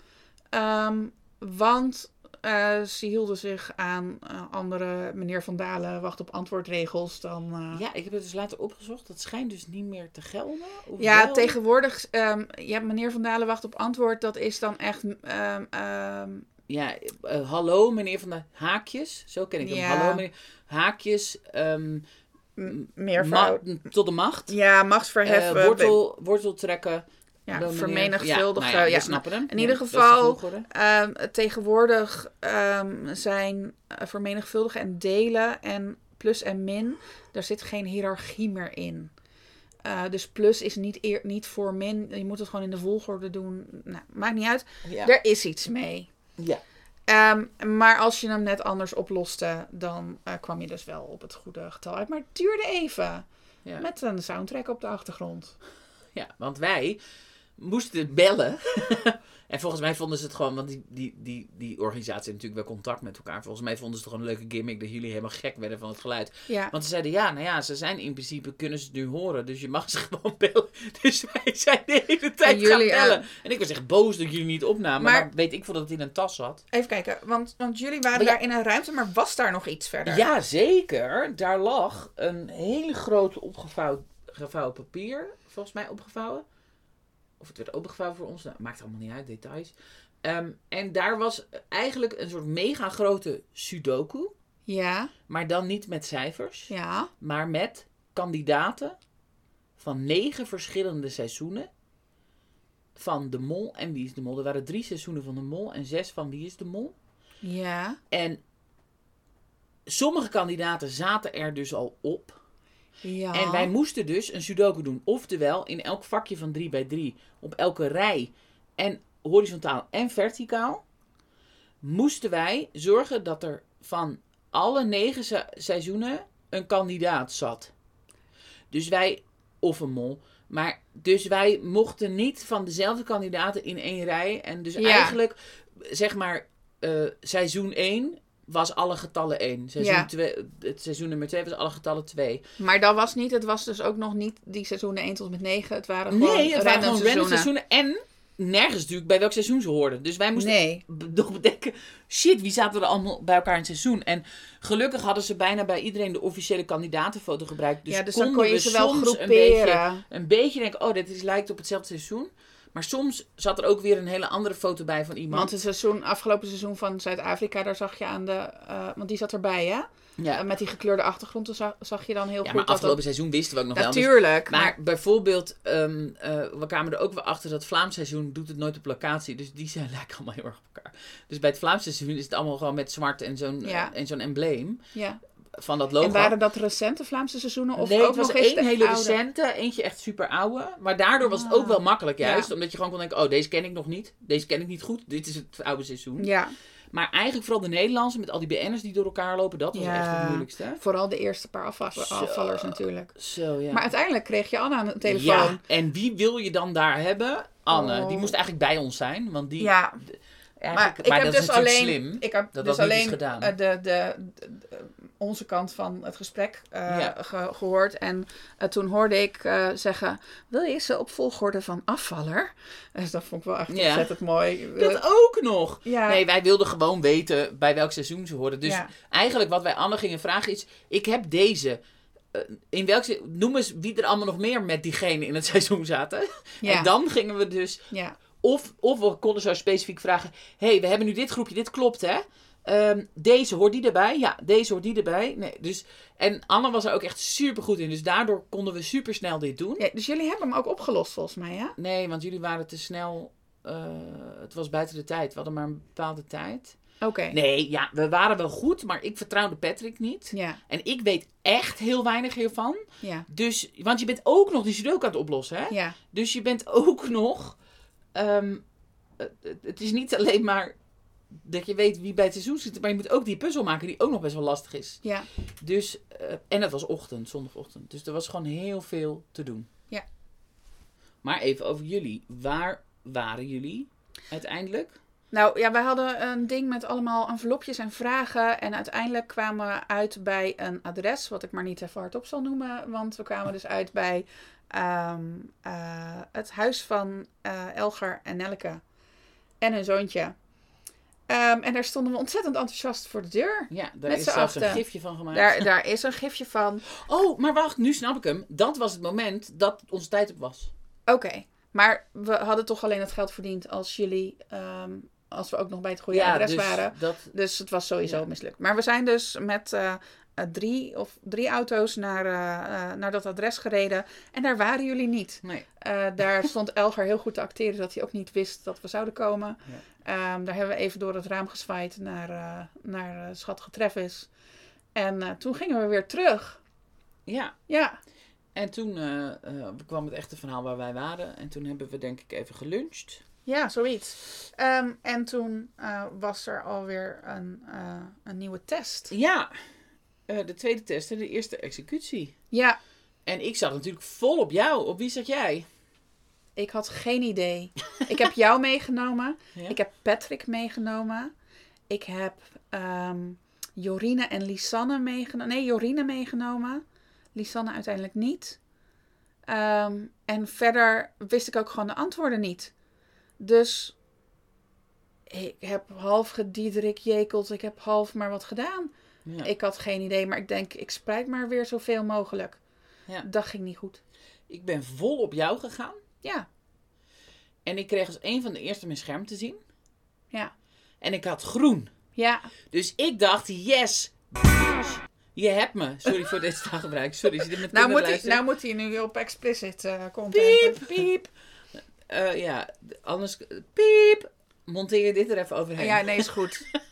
S1: Want eh, ze hielden zich aan eh, andere meneer Van Dalen wacht op antwoordregels dan... eh,
S2: Ja, ik heb het dus later opgezocht. Dat schijnt dus niet meer te gelden.
S1: Ja,
S2: wel?
S1: tegenwoordig, ehm ja, meneer Van Dalen wacht op antwoord. Dat is dan echt. ehm, ehm,
S2: Ja, hallo meneer van de Haakjes. Zo ken ik hem.
S1: Ja.
S2: Hallo meneer Haakjes.
S1: meer
S2: tot de macht.
S1: Ja, machtsverheffen.
S2: Wortel, wortel trekken.
S1: Ja, vermenigvuldigen.
S2: Ja, nou ja, snappen hem.
S1: in ieder geval. Ehm, tegenwoordig ehm, zijn eh, vermenigvuldigen en delen en plus en min, daar zit geen hiërarchie meer in. Eh, dus plus is niet, eer, niet voor min. Je moet het gewoon in de volgorde doen. Nou, maakt niet uit.
S2: Ja.
S1: Er is iets mee.
S2: ja.
S1: Ehm, maar als je hem net anders oploste, dan eh, kwam je dus wel op het goede getal uit. Maar het duurde even.
S2: Ja.
S1: Met een soundtrack op de achtergrond.
S2: Ja, want wij moesten bellen. en volgens mij vonden ze het gewoon, want die, die, die, die organisatie heeft natuurlijk wel contact met elkaar. Volgens mij vonden ze het gewoon een leuke gimmick dat jullie helemaal gek werden van het geluid.
S1: Ja.
S2: Want ze zeiden, ja, nou ja, ze zijn in principe, kunnen ze het nu horen. Dus je mag ze gewoon bellen. Dus wij zijn de hele tijd gaan bellen.
S1: eh,
S2: En ik was echt boos dat jullie niet opnamen. Maar,
S1: Maar-
S2: weet ik veel dat het in een tas zat.
S1: Even kijken, want, want jullie waren
S2: ja-
S1: daar in een ruimte, maar was daar nog iets verder?
S2: Ja, zeker. Daar lag een hele grote opgevouwen gevouwen papier, volgens mij opgevouwen. Of het werd opengevouwen voor ons, nou, maakt allemaal niet uit, details. Ehm, en daar was eigenlijk een soort mega grote sudoku,
S1: Ja,
S2: maar dan niet met cijfers,
S1: ja.
S2: maar met kandidaten van negen verschillende seizoenen van De Mol en Wie is de Mol. Er waren drie seizoenen van De Mol en zes van Wie is de Mol.
S1: Ja.
S2: En sommige kandidaten zaten er dus al op.
S1: Ja.
S2: En wij moesten dus een sudoku doen. Oftewel, in elk vakje van 3 bij 3 op elke rij en horizontaal en verticaal, moesten wij zorgen dat er van alle negen se- seizoenen een kandidaat zat. Dus wij, of een mol, maar dus wij mochten niet van dezelfde kandidaten in één rij. En dus
S1: Ja.
S2: eigenlijk, zeg maar, eh, seizoen 1 was alle getallen 1. Seizoen
S1: Ja.
S2: 2, het seizoen nummer 2 was alle getallen 2.
S1: Maar dat was niet, het was dus ook nog niet die seizoenen 1 tot met 9. Het waren gewoon
S2: Nee, het waren
S1: random
S2: gewoon random
S1: seizoenen.
S2: En nergens natuurlijk bij welk seizoen ze hoorden. Dus wij moesten
S1: Nee.
S2: nog bedenken... Shit, wie zaten er allemaal bij elkaar in het seizoen? En gelukkig hadden ze bijna bij iedereen de officiële kandidatenfoto gebruikt. Dus,
S1: ja, dus dan kon je
S2: we
S1: ze wel
S2: soms een beetje,
S1: groeperen.
S2: een beetje denken... Oh, dit is, lijkt op hetzelfde seizoen. Maar soms zat er ook weer een hele andere foto bij van iemand.
S1: Want het seizoen, afgelopen seizoen van Zuid-Afrika, daar zag je aan de... eh, want die zat erbij, hè?
S2: ja,
S1: Eh, met die gekleurde achtergrond zag, zag je dan heel
S2: ja,
S1: goed
S2: maar
S1: dat
S2: afgelopen
S1: dat...
S2: seizoen wisten we ook nog wel.
S1: Natuurlijk,
S2: Maar
S1: maar...
S2: bijvoorbeeld, ehm, eh, we kwamen er ook wel achter dat Vlaams seizoen doet het nooit op locatie. Dus die zijn lijken allemaal heel erg op elkaar. Dus bij het Vlaams seizoen is het allemaal gewoon met zwart en zo'n
S1: Ja.
S2: en zo'n embleem
S1: Ja.
S2: Van dat logo.
S1: En waren dat recente Vlaamse seizoenen? Of
S2: nee,
S1: ook
S2: het was
S1: nog
S2: één
S1: de
S2: hele
S1: oude?
S2: recente, eentje echt super oude. Maar daardoor was het ook
S1: Ah.
S2: wel makkelijk juist.
S1: Ja.
S2: Omdat je gewoon kon denken, oh deze ken ik nog niet. Deze ken ik niet goed. Dit is het oude seizoen.
S1: Ja,
S2: Maar eigenlijk vooral de Nederlandse met al die BN'ers die door elkaar lopen. Dat was
S1: Ja.
S2: echt het moeilijkste. hè?
S1: vooral de eerste paar afva-
S2: Zo.
S1: afvallers natuurlijk.
S2: Zo ja.
S1: Maar uiteindelijk kreeg je Anne aan de telefoon.
S2: Ja, en wie wil je dan daar hebben? Anne.
S1: Oh.
S2: Die moest eigenlijk bij ons zijn. Want die,
S1: Ja, maar ik heb
S2: dat
S1: dus alleen,
S2: slim.
S1: ik heb
S2: dat
S1: dus
S2: dat
S1: alleen
S2: gedaan.
S1: eh, de- de- onze kant van het gesprek eh,
S2: Ja.
S1: ge- gehoord. En eh, toen hoorde ik eh, zeggen, wil je ze op volgorde van afvaller? Dus dat vond ik wel echt
S2: Ja.
S1: ontzettend mooi.
S2: Dat ook nog.
S1: ja,
S2: Nee, wij wilden gewoon weten bij welk seizoen ze hoorden. Dus eigenlijk wat wij Anne gingen vragen is... Ik heb deze. In welk Noem eens wie er allemaal nog meer met diegene in het seizoen zaten. En dan gingen we dus... Of, of we konden zo specifiek vragen... hey, we hebben nu dit groepje. Dit klopt, hè? Ehm, deze hoort die erbij. Ja, deze hoort die erbij. Nee, dus, en Anne was er ook echt super goed in. Dus daardoor konden we super snel dit doen.
S1: Ja, dus jullie hebben hem ook opgelost volgens mij, hè?
S2: Nee, want jullie waren te snel. eh, het was buiten de tijd. We hadden maar een bepaalde tijd.
S1: Oké.
S2: Nee, ja, we waren wel goed, maar ik vertrouwde Patrick niet.
S1: Ja,
S2: En ik weet echt heel weinig hiervan.
S1: ja,
S2: Dus, want je bent ook nog die sudoku aan het oplossen, hè?
S1: ja.
S2: Dus je bent ook nog... ehm, het is niet alleen maar dat je weet wie bij het seizoen zit, maar je moet ook die puzzel maken die ook nog best wel lastig is.
S1: ja.
S2: Dus, eh, en het was ochtend, zondagochtend. Dus er was gewoon heel veel te doen.
S1: Ja.
S2: Maar even over jullie. Waar waren jullie uiteindelijk?
S1: Nou ja, wij hadden een ding met allemaal envelopjes en vragen. En uiteindelijk kwamen we uit bij een adres, wat ik maar niet even hardop zal noemen. Want we kwamen dus uit bij ehm, eh, het huis van eh, Elger en Nelke en hun zoontje. Ehm, en daar stonden we ontzettend enthousiast voor de deur.
S2: Ja, daar
S1: Met
S2: is een gifje van gemaakt.
S1: Daar, daar is een gifje van.
S2: Oh, maar wacht, nu snap ik hem. Dat was het moment dat onze tijd op was.
S1: Oké, maar we hadden toch alleen het geld verdiend als jullie, ehm, als we ook nog bij het goede adres
S2: dus
S1: waren.
S2: Dat,
S1: Dus het was sowieso
S2: Ja.
S1: mislukt. Maar we zijn dus met eh, drie of drie auto's naar, eh, eh, naar dat adres gereden. En daar waren jullie niet.
S2: Nee.
S1: Eh, daar stond Elger heel goed te acteren dat hij ook niet wist dat we zouden komen.
S2: Ja.
S1: Ehm, daar hebben we even door het raam gezwaaid naar, eh naar schattige Travis. En eh, toen gingen we weer terug.
S2: Ja.
S1: Ja,
S2: En toen eh, eh, kwam het echte verhaal waar wij waren. En toen hebben we denk ik even geluncht.
S1: ja zoiets. Ehm, en toen eh, was er alweer een, eh, een nieuwe test.
S2: Ja. Eh, de tweede test en de eerste executie.
S1: Ja,
S2: En ik zat natuurlijk vol op jou. Op wie zat jij?
S1: ik had geen idee. ik heb jou meegenomen.
S2: Ja?
S1: Ik heb Patrick meegenomen. Ik heb ehm, Jorine en Lisanne meegenomen. Nee, Jorine meegenomen. Lisanne uiteindelijk niet. Ehm, en verder wist ik ook gewoon de antwoorden niet. Dus ik heb half gediederik jekeld. Ik heb half maar wat gedaan.
S2: Ja.
S1: Ik had geen idee, maar ik denk, ik spreid maar weer zoveel mogelijk.
S2: Ja.
S1: Dat ging niet goed.
S2: Ik ben vol op jou gegaan.
S1: Ja,
S2: En ik kreeg als een van de eerste mijn scherm te zien.
S1: ja,
S2: En ik had groen.
S1: ja.
S2: Dus ik dacht, yes, je hebt me. Sorry voor dit taalgebruik. Sorry, zit er met
S1: Nou moet, hij, nou moet hij nu op explicit eh content.
S2: Piep, piep. Eh, ja, anders... Piep. Monteer je dit er even overheen.
S1: Ja, nee, is goed.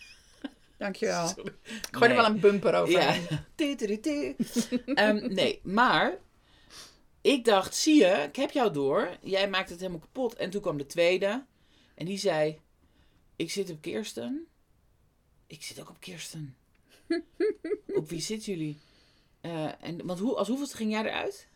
S1: Dankjewel.
S2: Sorry.
S1: Ik gooi er wel een bumper over.
S2: Ja. Ehm, nee, maar ik dacht, zie je, ik heb jou door. Jij maakt het helemaal kapot. En toen kwam de tweede. En die zei, ik zit op Kirsten. Ik zit ook op Kirsten. op wie zitten jullie? Eh, en, want hoe, als hoeveelste ging jij eruit?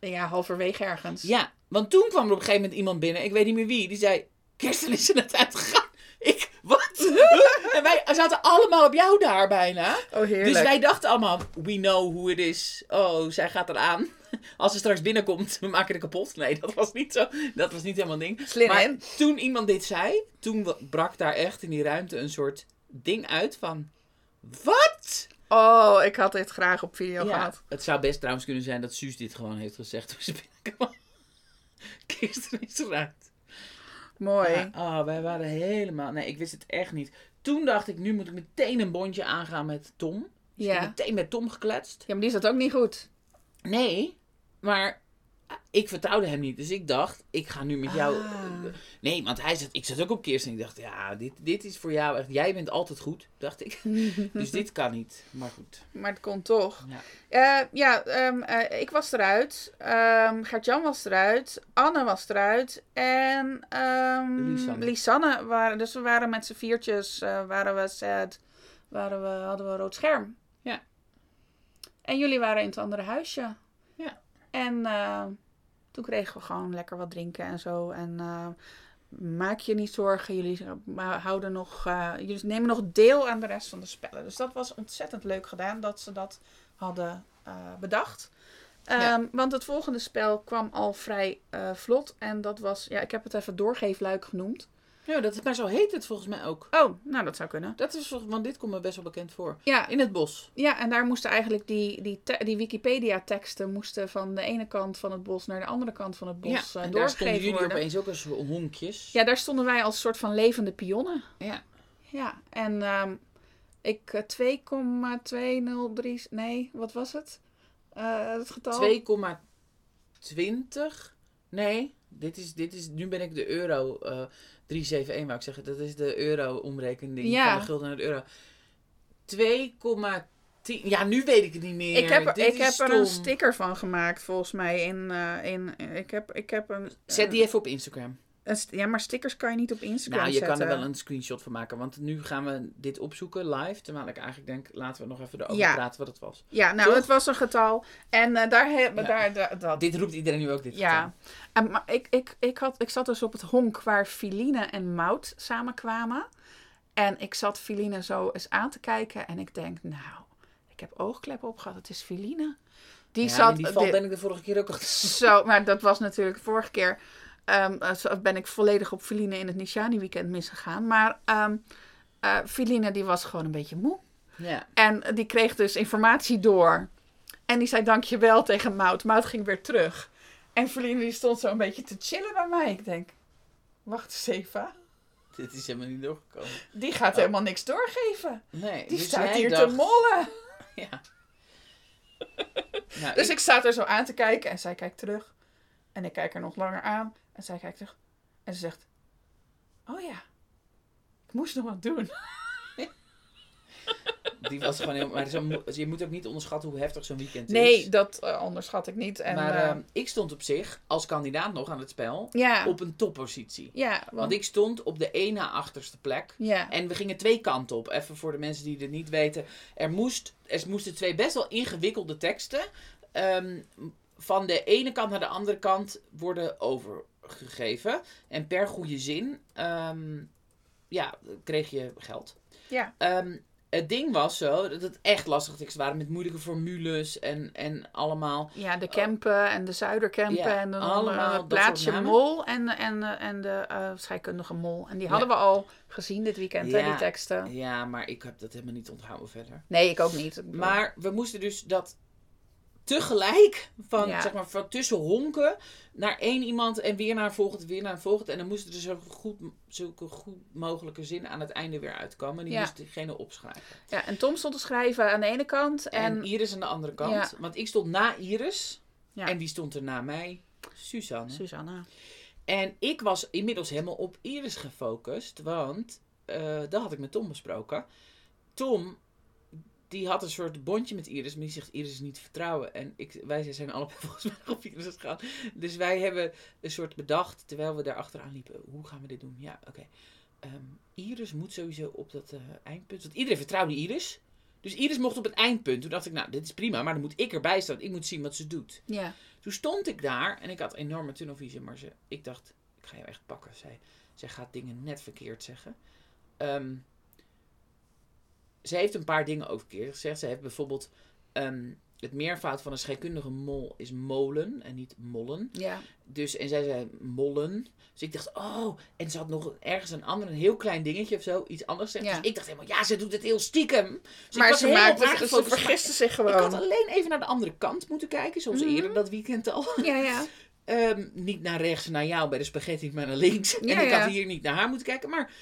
S1: Ja, halverwege ergens.
S2: Ja, want toen kwam er op een gegeven moment iemand binnen. Ik weet niet meer wie. Die zei, Kirsten is er net uitgegaan. Ik, wat? en wij zaten allemaal op jou daar bijna.
S1: Oh, heerlijk.
S2: Dus wij dachten allemaal, we know who it is. Oh, zij gaat eraan. Als ze straks binnenkomt, we maken het kapot. Nee, dat was niet zo. Dat was niet helemaal ding.
S1: Slim,
S2: maar
S1: hè?
S2: toen iemand dit zei, toen brak daar echt in die ruimte een soort ding uit van... Wat?
S1: Oh, ik had dit graag op video
S2: Ja,
S1: gehad.
S2: het zou best trouwens kunnen zijn dat Suus dit gewoon heeft gezegd toen ze binnenkwam. Kirsten is eruit.
S1: Mooi.
S2: Ja, oh, wij waren helemaal... Nee, ik wist het echt niet. Toen dacht ik, nu moet ik meteen een bondje aangaan met Tom. Dus ik heb
S1: Ja.
S2: meteen met Tom gekletst.
S1: Ja, maar die zat ook niet goed.
S2: Nee, maar ik vertrouwde hem niet. Dus ik dacht, ik ga nu met jou...
S1: Ah.
S2: Nee, want hij zat, ik zat ook op Kirsten. Ik dacht, ja, dit, dit is voor jou echt... Jij bent altijd goed, dacht ik. dus dit kan niet. Maar goed.
S1: Maar het kon toch.
S2: Ja.
S1: Eh, ja, ehm, eh, ik was eruit. Ehm Gert-Jan was eruit. Anne was eruit. En ehm
S2: Lisanne.
S1: Lisanne waren... Dus we waren met z'n viertjes... eh, waren we sad. Waren we, hadden we een rood scherm.
S2: Ja.
S1: En jullie waren in het andere huisje.
S2: Ja.
S1: En toen kregen we gewoon lekker wat drinken en zo. En eh, maak je niet zorgen. Jullie eh, houden nog... eh, jullie nemen nog deel aan de rest van de spellen. Dus dat was ontzettend leuk gedaan dat ze dat hadden bedacht.
S2: Ja.
S1: Ehm, Want het volgende spel kwam al vrij vlot. En dat was... Ja, ik heb het even doorgeefluik genoemd.
S2: Ja, dat, is- maar zo heet het volgens mij ook.
S1: Oh, nou dat zou kunnen.
S2: Dat is, volgens- want dit komt me best wel bekend voor.
S1: Ja,
S2: In het bos.
S1: Ja, en daar moesten eigenlijk die, die, die Wikipedia-teksten moesten van de ene kant van het bos naar de andere kant van het bos
S2: ja,
S1: eh,
S2: en daar stonden jullie
S1: worden.
S2: opeens ook als honkjes.
S1: Ja, daar stonden wij als soort van levende pionnen.
S2: Ja.
S1: Ja, en ehm, ik eh, 2,203, nee, wat was het? Eh, het getal?
S2: 2,20. Nee, dit is, dit is, nu ben ik de euro eh 371 wou ik zeggen. Dat is de euro omrekening
S1: Ja.
S2: van de gulden naar de euro. 2,10. Ja, nu weet ik het niet meer.
S1: Ik heb, er-
S2: Dit
S1: ik heb er een sticker van gemaakt, volgens mij. In, eh, in, ik, heb, ik heb een,
S2: Zet
S1: eh,
S2: die even op Instagram.
S1: Ja, maar stickers kan je niet op Instagram
S2: Nou, je
S1: zetten.
S2: kan er wel een screenshot van maken. Want nu gaan we dit opzoeken live. Terwijl ik eigenlijk denk, laten we nog even erover
S1: Ja.
S2: praten wat het was.
S1: Ja, nou,
S2: Toch?
S1: het was een getal. En eh, daar hebben
S2: Ja.
S1: daar, daar, dat.
S2: Dit roept iedereen nu ook dit
S1: Ja,
S2: getal.
S1: en, maar ik, ik, ik, had, ik zat dus op het honk waar Filine en Mout samenkwamen. En ik zat Filine zo eens aan te kijken. En ik denk, nou, ik heb oogkleppen opgehad. Het is Filine. Die
S2: Ja,
S1: zat...
S2: die val
S1: di-
S2: ben ik de vorige keer ook al...
S1: Zo, maar dat was natuurlijk de vorige keer. Zo ben ik volledig op Filine in het Nishani weekend misgegaan. Maar eh, Filine die was gewoon een beetje moe.
S2: Ja.
S1: En die kreeg dus informatie door. En die zei dankjewel tegen Mout. Mout ging weer terug. En Feline die stond zo een beetje te chillen bij mij. Ik denk, wacht eens even.
S2: Dit is helemaal niet doorgekomen.
S1: Die gaat helemaal niks doorgeven.
S2: Nee,
S1: Die
S2: dus
S1: staat hier
S2: dacht-
S1: te mollen.
S2: Ja. Nou,
S1: Dus
S2: ik-
S1: ik sta er zo aan te kijken en zij kijkt terug. En ik kijk er nog langer aan en zij kijkt terug. En ze zegt: Oh ja, ik moest nog wat doen.
S2: Die was gewoon heel... Maar zo je moet ook niet onderschatten hoe heftig zo'n weekend is.
S1: Nee, dat eh, onderschat ik niet. En,
S2: maar
S1: eh,
S2: ehm, ik stond op zich, als kandidaat nog aan het spel,
S1: ja,
S2: op een toppositie.
S1: ja, want,
S2: Want ik stond op de na achterste plek.
S1: ja,
S2: En we gingen twee kanten op. Even voor de mensen die het niet weten. Er, moest, er moesten twee best wel ingewikkelde teksten. ehm, van de ene kant naar de andere kant worden overgegeven. En per goede zin ehm, ja, kreeg je geld.
S1: ja,
S2: Ehm, het ding was zo dat het echt lastige teksten waren met moeilijke formules en, en allemaal.
S1: ja, de Kempen en de Zuiderkempen
S2: Ja,
S1: en de
S2: allemaal
S1: plaatsje. Mol en, en, eh, en de eh, scheikundige Mol. En die hadden we al gezien dit weekend, hè,
S2: Ja.
S1: die teksten.
S2: Ja, maar ik heb dat helemaal niet onthouden verder.
S1: Nee, ik ook niet.
S2: Maar we moesten dus dat tegelijk, van,
S1: Ja.
S2: zeg maar, van tussen honken naar één iemand en weer naar een volgende, weer naar een volgende. En dan moesten er zo goed, zulke goed mogelijke zinnen aan het einde weer uitkomen. En die
S1: Ja.
S2: moest diegene opschrijven.
S1: Ja, en Tom stond te schrijven aan de ene kant.
S2: En,
S1: En,
S2: Iris aan de andere kant.
S1: Ja.
S2: Want ik stond na Iris.
S1: Ja.
S2: En wie stond er na mij? Suzanne.
S1: Susanna.
S2: En ik was inmiddels helemaal op Iris gefocust, want eh dat had ik met Tom besproken. Tom, die had een soort bondje met Iris, maar die zegt Iris is niet vertrouwen. En ik, wij zijn allebei volgens mij op Iris gegaan. Dus wij hebben een soort bedacht, terwijl we daar achteraan liepen, hoe gaan we dit doen? Ja, oké. Ehm, Iris moet sowieso op dat eh, eindpunt, want iedereen vertrouwde Iris. Dus Iris mocht op het eindpunt. Toen dacht ik, nou, dit is prima, maar dan moet ik erbij staan. Ik moet zien wat ze doet.
S1: Ja.
S2: Toen stond ik daar en ik had enorme tunnelvisie, maar ze, ik dacht, ik ga jou echt pakken. Zij, zij gaat dingen net verkeerd zeggen. Ehm, ze heeft een paar dingen ook verkeerd gezegd. Ze heeft bijvoorbeeld ehm, het meervoud van een scheikundige mol is molen en niet mollen.
S1: Ja.
S2: Dus, en zij zei mollen. Dus ik dacht, oh, en ze had nog ergens een ander, een heel klein dingetje of zo, iets anders gezegd.
S1: Ja.
S2: Dus ik dacht helemaal, ja, ze doet het heel stiekem. Dus ik
S1: maar ze, maakte,
S2: haar
S1: ze vergiste zich
S2: Ik
S1: gewoon.
S2: had alleen even naar de andere kant moeten kijken, zoals
S1: Mhm.
S2: eerder dat weekend al.
S1: Ja, ja.
S2: Ehm, niet naar rechts, naar jou bij de spaghetti, maar naar links.
S1: Ja,
S2: en ik had hier niet naar haar moeten kijken. Maar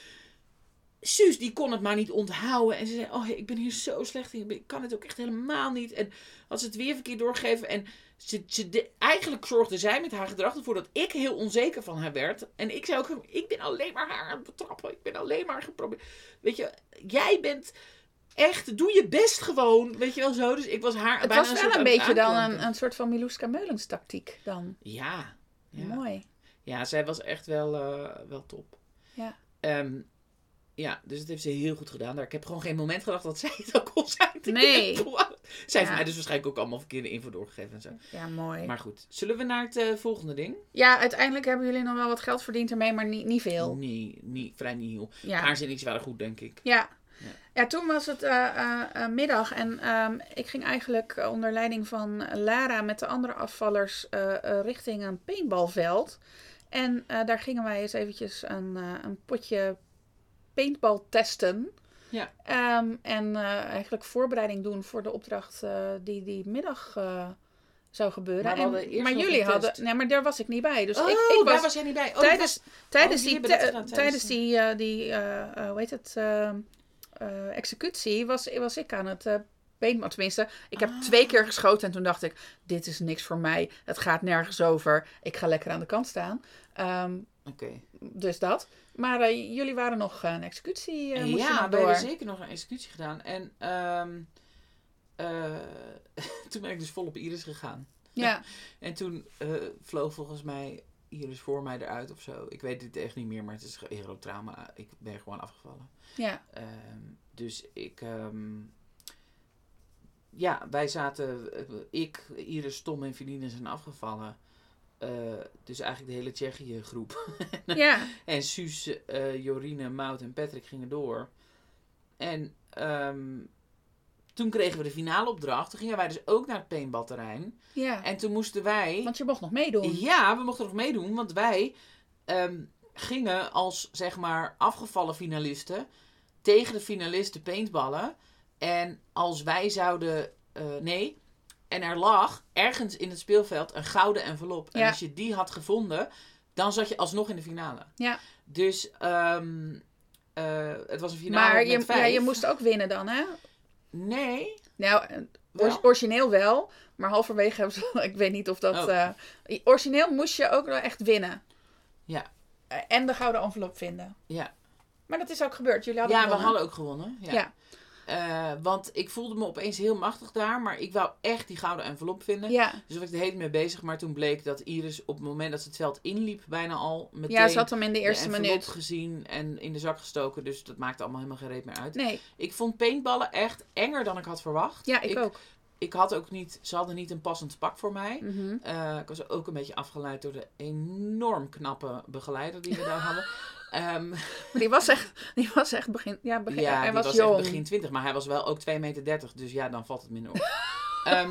S2: Suus, die kon het maar niet onthouden. En ze zei, oh, ik ben hier zo slecht in. Ik kan het ook echt helemaal niet. En had ze het weer verkeerd doorgegeven. En ze, ze de- eigenlijk zorgde zij met haar gedrag ervoor dat ik heel onzeker van haar werd. En ik zei ook, ik ben alleen maar haar aan het betrappen. Ik ben alleen maar geprobeerd. Weet je, jij bent echt, doe je best gewoon. Weet je wel zo. Dus ik was haar
S1: Het
S2: bijna
S1: was wel een beetje dan een, een soort van Miluska Meulens tactiek dan.
S2: Ja. ja.
S1: Mooi.
S2: Ja, zij was echt wel, eh, wel top.
S1: Ja.
S2: Ehm, ja, dus dat heeft ze heel goed gedaan. Daar- Ik heb gewoon geen moment gedacht dat zij het ook kon zijn.
S1: Nee.
S2: Zij heeft mij dus waarschijnlijk ook allemaal verkeerde info doorgegeven en zo.
S1: Ja, mooi.
S2: Maar goed, zullen we naar het eh, volgende ding?
S1: Ja, uiteindelijk hebben jullie nog wel wat geld verdiend ermee, maar niet, niet veel.
S2: Nee, niet, vrij nieuw.
S1: Ja.
S2: Haar zin is wel goed, denk ik.
S1: Ja.
S2: Ja.
S1: Ja, toen was het eh, eh, middag en ehm, ik ging eigenlijk onder leiding van Lara met de andere afvallers richting een paintballveld. En daar gingen wij eens eventjes een, een potje paintball testen.
S2: Ja.
S1: Ehm, en eh, eigenlijk voorbereiding doen voor de opdracht eh, die die middag eh, zou gebeuren.
S2: Maar
S1: En- maar jullie hadden... Nee, maar daar was ik niet bij. Dus
S2: oh,
S1: ik, ik
S2: daar
S1: was,
S2: was jij niet bij. Oh, dat
S1: tijdens,
S2: was-
S1: tijdens,
S2: oh,
S1: die, te- tijdens die, die hoe heet het, eh, eh, executie was, was ik aan het paintball. Tenminste, ik heb
S2: Ah.
S1: twee keer geschoten en toen dacht ik, dit is niks voor mij. Het gaat nergens over. Ik ga lekker aan de kant staan. Ehm,
S2: Oké.
S1: Dus dat. Maar eh, jullie waren nog eh, een executie, eh, moest
S2: ja, we
S1: door.
S2: hebben zeker nog een executie gedaan. En ehm, eh, toen ben ik dus vol op Iris gegaan.
S1: Ja,
S2: En toen vloog volgens mij Iris voor mij eruit of zo. Ik weet het echt niet meer, maar het is een trauma. Ik ben gewoon afgevallen.
S1: ja,
S2: Ehm, dus ik... ehm, ja, wij zaten... Ik, Iris, Tom en Feline zijn afgevallen. Eh, dus eigenlijk de hele Tsjechië groep.
S1: ja.
S2: En Suus, eh, Jorine, Mout en Patrick gingen door. En ehm, toen kregen we de finale opdracht. Toen gingen wij dus ook naar het paintballterrein.
S1: ja.
S2: En toen moesten wij...
S1: Want je mocht nog meedoen.
S2: Ja, we mochten nog meedoen, want wij ehm, gingen als zeg maar afgevallen finalisten tegen de finalisten paintballen. En als wij zouden. eh, nee. En er lag ergens in het speelveld een gouden envelop. En
S1: Ja.
S2: als je die had gevonden, dan zat je alsnog in de finale.
S1: Ja.
S2: Dus ehm, eh, het was een finale
S1: maar
S2: met
S1: je,
S2: vijf.
S1: ja, je moest ook winnen dan, hè?
S2: Nee.
S1: Nou, eh, origineel wel, maar halverwege hebben ze... Ik weet niet of dat...
S2: Oh.
S1: eh, origineel moest je ook wel echt winnen.
S2: Ja.
S1: En de gouden envelop vinden.
S2: Ja,
S1: Maar dat is ook gebeurd. Jullie hadden
S2: ja we hadden ook gewonnen. Ja.
S1: Ja.
S2: Eh, want ik voelde me opeens heel machtig daar, maar ik wou echt die gouden envelop vinden.
S1: Ja.
S2: Dus was ik de hele tijd mee bezig. Maar toen bleek dat Iris op het moment dat ze het veld inliep, bijna al meteen
S1: ja, ze had hem in de eerste minuut.
S2: gezien en in de zak gestoken. Dus dat maakte allemaal helemaal geen reet meer uit.
S1: Nee,
S2: Ik vond paintballen echt enger dan ik had verwacht.
S1: ja, ik, ook.
S2: Ik had ook niet, ze hadden niet een passend pak voor mij.
S1: Mhm.
S2: Eh, ik was ook een beetje afgeleid door de enorm knappe begeleider die we daar hadden.
S1: Maar die was echt, die was echt begin... Ja, begin,
S2: ja,
S1: hij
S2: die
S1: was,
S2: was,
S1: jong.
S2: echt begin 20, maar hij was wel ook 2,30 meter. Dus ja, dan valt het minder op. Ehm,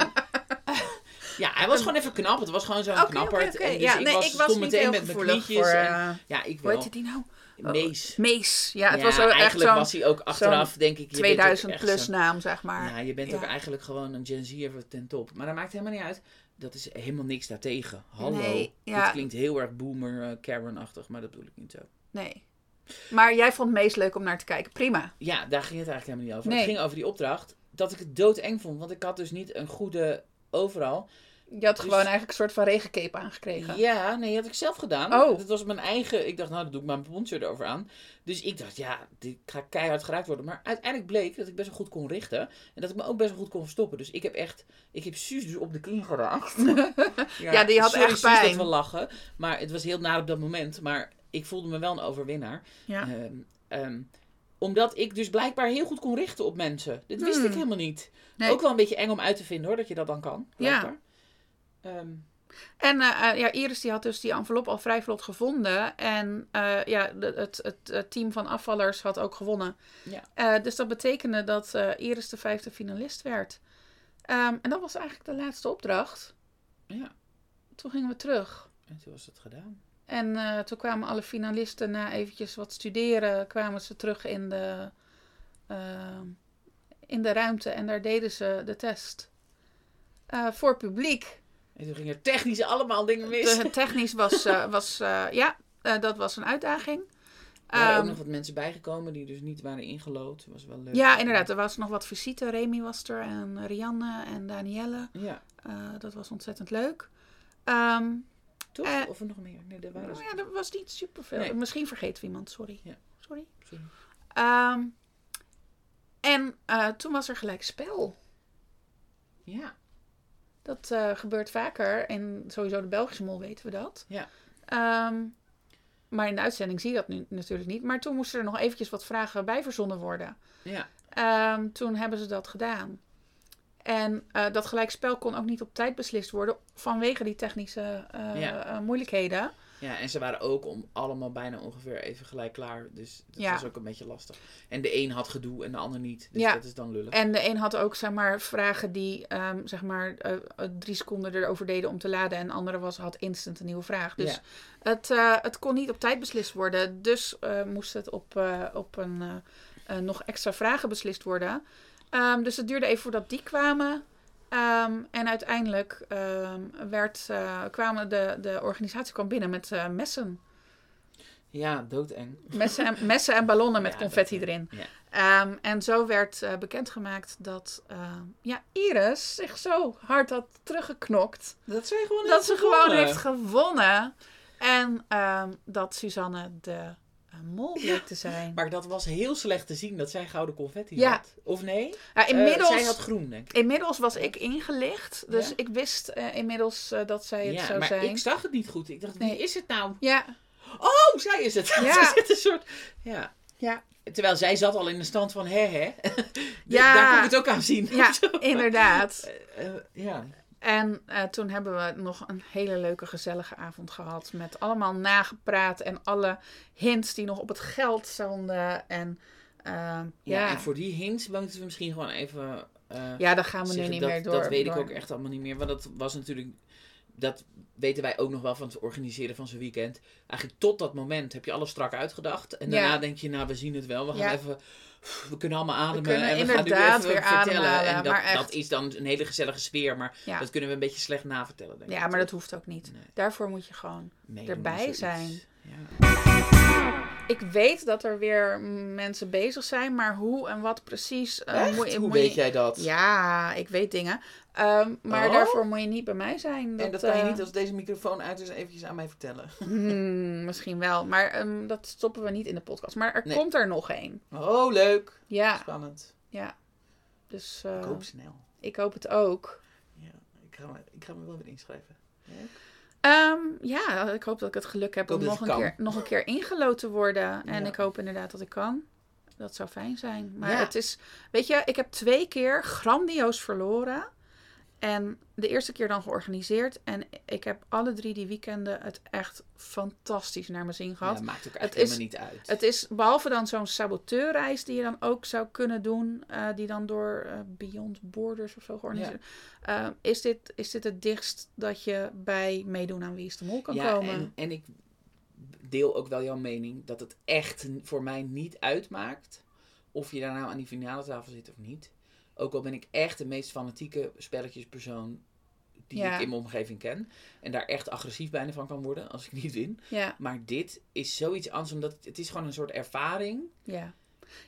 S2: ja, hij was gewoon even knap. Het was gewoon zo'n. En dus
S1: Ja,
S2: ik
S1: nee,
S2: was,
S1: ik was
S2: meteen
S1: heel
S2: met mijn knietjes.
S1: voor...
S2: en,
S1: eh,
S2: ja, ik
S1: hoe
S2: wel.
S1: heet die nou?
S2: Mees.
S1: Mees. Ja, het
S2: Ja,
S1: was echt
S2: eigenlijk
S1: zo'n
S2: was hij ook achteraf, denk ik. je bent ook
S1: 2000
S2: echt
S1: plus naam, zeg maar.
S2: Ja, je bent ook eigenlijk gewoon een Gen Z'er ten top. Maar dat maakt helemaal niet uit. Dat is helemaal niks daartegen. Hallo.
S1: Nee, ja.
S2: Klinkt heel erg boomer eh, Karen-achtig, maar dat bedoel ik niet zo.
S1: Nee. Maar jij vond Mees leuk om naar te kijken. Prima.
S2: Ja, daar ging het eigenlijk helemaal niet over.
S1: Nee.
S2: Het ging over die opdracht. Dat ik het doodeng vond. Want ik had dus niet een goede overal.
S1: Je had
S2: Dus-
S1: gewoon eigenlijk een soort van regencape aangekregen.
S2: Ja, nee, dat had ik zelf gedaan.
S1: Oh.
S2: Dat was mijn eigen... Ik dacht, nou, dan doe ik mijn poncho erover aan. Dus ik dacht, ja, ik ga keihard geraakt worden. Maar uiteindelijk bleek dat ik best wel goed kon richten. En dat ik me ook best wel goed kon verstoppen. Dus ik heb echt... Ik heb Suus dus op de knie geraakt.
S1: Ja, die had
S2: sorry,
S1: echt
S2: Suus, dat
S1: pijn.
S2: we lachen. Maar het was heel naar op dat moment. Maar ik voelde me wel een overwinnaar.
S1: Ja.
S2: Ehm, ehm, omdat ik dus blijkbaar heel goed kon richten op mensen. Dit wist
S1: Hmm.
S2: ik helemaal niet.
S1: Nee.
S2: Ook wel een beetje eng om uit te vinden hoor, dat je dat dan kan.
S1: Ja.
S2: Ehm,
S1: En eh, eh, ja, Iris die had dus die envelop al vrij vlot gevonden. En eh, ja, het, het, het team van afvallers had ook gewonnen.
S2: Ja.
S1: Dus dat betekende dat Iris de vijfde finalist werd. En dat was eigenlijk de laatste opdracht.
S2: ja,
S1: Toen gingen we terug.
S2: en toen was het gedaan.
S1: En eh, toen kwamen alle finalisten na eventjes wat studeren, kwamen ze terug in de, ehm, in de ruimte en daar deden ze de test. Eh, voor publiek.
S2: En toen gingen er technisch allemaal dingen mis.
S1: De, technisch was, eh, was eh, ja, eh, dat was een uitdaging.
S2: Er waren ook
S1: Ehm,
S2: nog wat mensen bijgekomen die dus niet waren ingelood. Was wel leuk.
S1: ja, inderdaad. Er was nog wat visite. Remy was er en Rianne en Danielle.
S2: Ja,
S1: Eh, dat was ontzettend leuk. Ehm,
S2: toch?
S1: Eh,
S2: of er nog meer? Nee, dat waren
S1: nou
S2: ze.
S1: ja, er was niet superveel.
S2: Nee.
S1: Misschien vergeten we iemand, sorry.
S2: Ja.
S1: Sorry.
S2: Sorry.
S1: Ehm, en eh, toen was er gelijk spel.
S2: Ja,
S1: Dat eh, gebeurt vaker. En sowieso de Belgische mol weten we dat.
S2: Ja.
S1: Ehm, maar in de uitzending zie je dat nu natuurlijk niet. Maar toen moesten er nog eventjes wat vragen bij verzonnen worden.
S2: ja.
S1: Ehm, toen hebben ze dat gedaan. En eh, dat gelijkspel kon ook niet op tijd beslist worden vanwege die technische eh,
S2: Ja.
S1: eh, moeilijkheden.
S2: Ja, en ze waren ook om allemaal bijna ongeveer even gelijk klaar. Dus dat
S1: Ja.
S2: was ook een beetje lastig. En de een had gedoe en de ander niet. Dus
S1: Ja.
S2: dat is dan lullig.
S1: En de een had ook zeg maar, vragen die ehm, zeg maar, drie seconden erover deden om te laden. En de andere was, had instant een nieuwe vraag. Dus
S2: Ja.
S1: het, het kon niet op tijd beslist worden. Dus moest het op, op een nog extra vragen beslist worden. Ehm, dus het duurde even voordat die kwamen. Ehm, en uiteindelijk ehm, werd, eh, kwamen de, de organisatie kwam binnen met eh, messen.
S2: Ja, doodeng.
S1: Messen en, messen en ballonnen met
S2: Ja,
S1: confetti
S2: eh,
S1: erin.
S2: Ja.
S1: En zo werd bekendgemaakt dat ja, Iris zich zo hard had teruggeknokt.
S2: Dat zij gewoon
S1: Dat ze gewoon heeft gewonnen. En dat Suzanne de mol bleek te zijn.
S2: Maar dat was heel slecht te zien dat zij gouden confetti
S1: Ja.
S2: had. Of nee?
S1: Ja,
S2: Eh,
S1: inmiddels,
S2: zij had groen, denk ik.
S1: inmiddels was ik ingelicht. Dus ik wist eh, inmiddels eh, dat zij het
S2: Ja,
S1: zou
S2: maar
S1: zijn.
S2: ik zag het niet goed. Ik dacht, wie
S1: Nee.
S2: is het nou?
S1: Ja,
S2: Oh, zij is het.
S1: Ja.
S2: Zit een soort... Ja.
S1: ja,
S2: Terwijl zij zat al in de stand van hè hè.
S1: Ja.
S2: Daar kon ik het ook aan zien.
S1: ja inderdaad.
S2: Ja.
S1: En eh, toen hebben we nog een hele leuke, gezellige avond gehad. Met allemaal nagepraat en alle hints die nog op het geld stonden. En eh,
S2: Ja,
S1: ja,
S2: en voor die hints moeten we misschien gewoon even... eh,
S1: ja, daar gaan we nu niet
S2: dat,
S1: meer door.
S2: Dat weet
S1: door-
S2: ik ook echt allemaal niet meer. Want dat was natuurlijk... Dat weten wij ook nog wel van het organiseren van zo'n weekend. Eigenlijk tot dat moment heb je alles strak uitgedacht. En
S1: Ja.
S2: daarna denk je, nou, we zien het wel. We gaan
S1: Ja.
S2: even... We kunnen allemaal ademen. en we gaan nu even
S1: weer
S2: vertellen.
S1: ademhalen,
S2: En dat,
S1: maar echt.
S2: dat is dan een hele gezellige sfeer. Maar
S1: Ja.
S2: dat kunnen we een beetje slecht navertellen, denk ik.
S1: ja, maar dat hoeft ook niet.
S2: Nee.
S1: Daarvoor moet je gewoon erbij zijn.
S2: Ja.
S1: ik weet dat er weer mensen bezig zijn, maar hoe en wat precies. je-
S2: Hoe
S1: moet
S2: weet
S1: je-
S2: jij dat?
S1: Ja, ik weet dingen. Ehm, maar
S2: Oh?
S1: daarvoor moet je niet bij mij zijn.
S2: en dat kan je
S1: eh,
S2: niet als deze microfoon uit is eventjes aan mij vertellen.
S1: hmm, misschien wel, maar ehm, dat stoppen we niet in de podcast. Maar er
S2: Nee.
S1: komt er nog één.
S2: Oh, leuk.
S1: Ja,
S2: Spannend.
S1: ja. Dus eh,
S2: Ik hoop snel.
S1: ik hoop het ook.
S2: Ja, ik ga, me, ik ga me wel weer inschrijven. Ja?
S1: Ehm, ja, ik hoop dat ik het geluk heb om
S2: dat
S1: nog een,
S2: kan.
S1: keer, nog een keer ingelood te worden. En
S2: Ja.
S1: ik hoop inderdaad dat ik kan. Dat zou fijn zijn. Maar
S2: Ja.
S1: het is, weet je, ik heb twee keer grandioos verloren. En de eerste keer dan georganiseerd. En ik heb alle drie die weekenden het echt fantastisch naar mijn zin gehad.
S2: Ja, maakt ook
S1: Het is-
S2: helemaal niet uit.
S1: Het is behalve dan zo'n saboteurreis die je dan ook zou kunnen doen, eh, die dan door eh, Beyond Borders of zo georganiseerd eh, is, dit, is dit het dichtst dat je bij meedoen aan Wie is de Mol kan
S2: ja,
S1: komen?
S2: En, en ik deel ook wel jouw mening dat het echt voor mij niet uitmaakt of je daar nou aan die finale tafel zit of niet. Ook al ben ik echt de meest fanatieke spelletjespersoon die
S1: Ja.
S2: ik in mijn omgeving ken. En daar echt agressief bijna van kan worden als ik niet win.
S1: Ja,
S2: Maar dit is zoiets anders, omdat het, het is gewoon een soort ervaring.
S1: ja.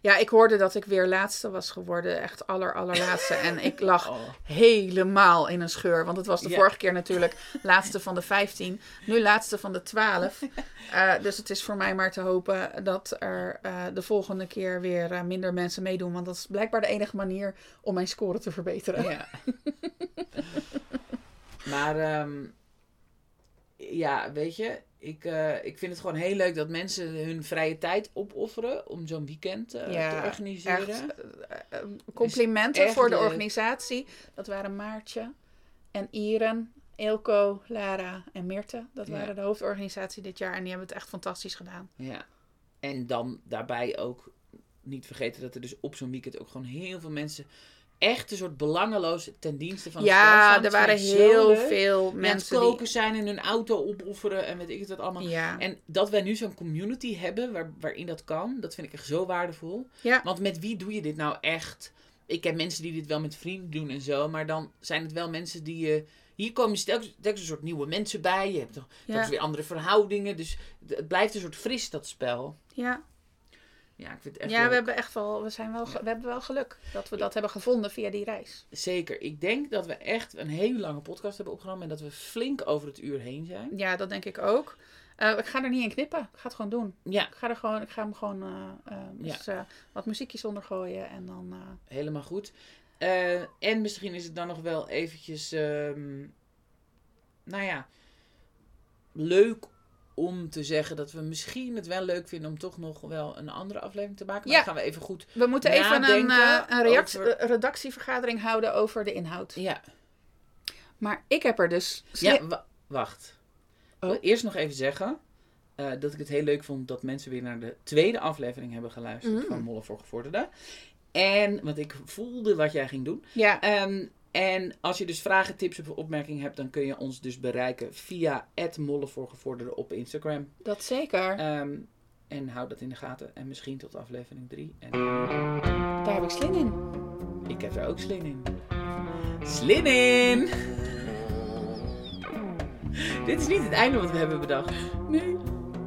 S1: Ja, ik hoorde dat ik weer laatste was geworden. Echt aller, allerlaatste. En ik lag
S2: Oh.
S1: helemaal in een scheur. Want het was de
S2: Ja.
S1: vorige keer natuurlijk laatste van de 15. Nu laatste van de 12. Eh, dus het is voor mij maar te hopen dat er eh, de volgende keer weer eh, minder mensen meedoen. Want dat is blijkbaar de enige manier om mijn score te verbeteren.
S2: Ja. maar ehm, ja, weet je, ik, eh, ik vind het gewoon heel leuk dat mensen hun vrije tijd opofferen om zo'n weekend eh,
S1: Ja,
S2: te organiseren.
S1: Echt, eh, eh, complimenten
S2: echt
S1: voor de organisatie. Dat waren Maartje en Iren, Eelco, Lara en Mirte. Dat
S2: Ja.
S1: waren de hoofdorganisatie dit jaar. En die hebben het echt fantastisch gedaan.
S2: Ja. En dan daarbij ook niet vergeten dat er dus op zo'n weekend ook gewoon heel veel mensen echt een soort belangeloos ten dienste van het spel
S1: Ja, er waren heel veel
S2: Die het
S1: mensen
S2: koken
S1: die...
S2: zijn en hun auto opofferen en weet ik het wat allemaal.
S1: Ja,
S2: En dat wij nu zo'n community hebben waar, waarin dat kan, dat vind ik echt zo waardevol.
S1: ja,
S2: Want met wie doe je dit nou echt? Ik ken mensen die dit wel met vrienden doen en zo, maar dan zijn het wel mensen die je. Hier komen telkens, telkens een soort nieuwe mensen bij. Je hebt toch
S1: ja,
S2: weer andere verhoudingen. Dus het het blijft een soort fris, dat spel.
S1: ja.
S2: Ja, ik vind het echt.
S1: ja
S2: leuk.
S1: we hebben echt wel, we zijn wel, we hebben wel geluk dat we dat hebben gevonden via die reis.
S2: Zeker. Ik denk dat we echt een hele lange podcast hebben opgenomen en dat we flink over het uur heen zijn.
S1: Ja, dat denk ik ook. Eh, ik ga er niet in knippen. Ik ga het gewoon doen.
S2: Ja,
S1: Ik ga, er gewoon, ik ga hem gewoon dus, wat muziekjes onder gooien en dan...
S2: helemaal goed. En misschien is het dan nog wel eventjes, ehm, nou ja, leuk om te zeggen dat we misschien het wel leuk vinden om toch nog wel een andere aflevering te maken. Maar
S1: Ja.
S2: dan gaan we even goed.
S1: We moeten even een, eh, een react-
S2: over-
S1: redactievergadering houden over de inhoud.
S2: Ja,
S1: Maar ik heb er dus...
S2: ja wa- wacht. Ik wil
S1: Oh.
S2: eerst nog even zeggen eh, dat ik het heel leuk vond dat mensen weer naar de tweede aflevering hebben geluisterd
S1: Mm.
S2: van Molle voor Gevorderden. En, want ik voelde wat jij ging doen.
S1: Ja,
S2: Ehm, en als je dus vragen, tips of opmerkingen hebt, dan kun je ons dus bereiken via @mollevoorgevorderden op Instagram.
S1: dat zeker.
S2: Ehm, en houd dat in de gaten. En misschien tot aflevering 3. En
S1: Daar heb ik zin in.
S2: ik heb er ook slim in. Slim in! Dit is niet het einde wat we hebben bedacht.
S1: Nee,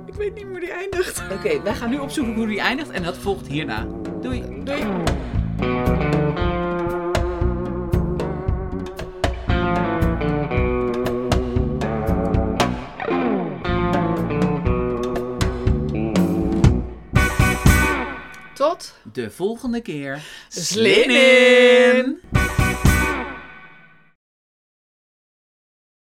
S1: ik weet niet hoe die eindigt.
S2: Oké, wij gaan nu opzoeken hoe die eindigt en dat volgt hierna. Doei!
S1: Doei. Tot
S2: De volgende keer.
S1: Slim
S2: in!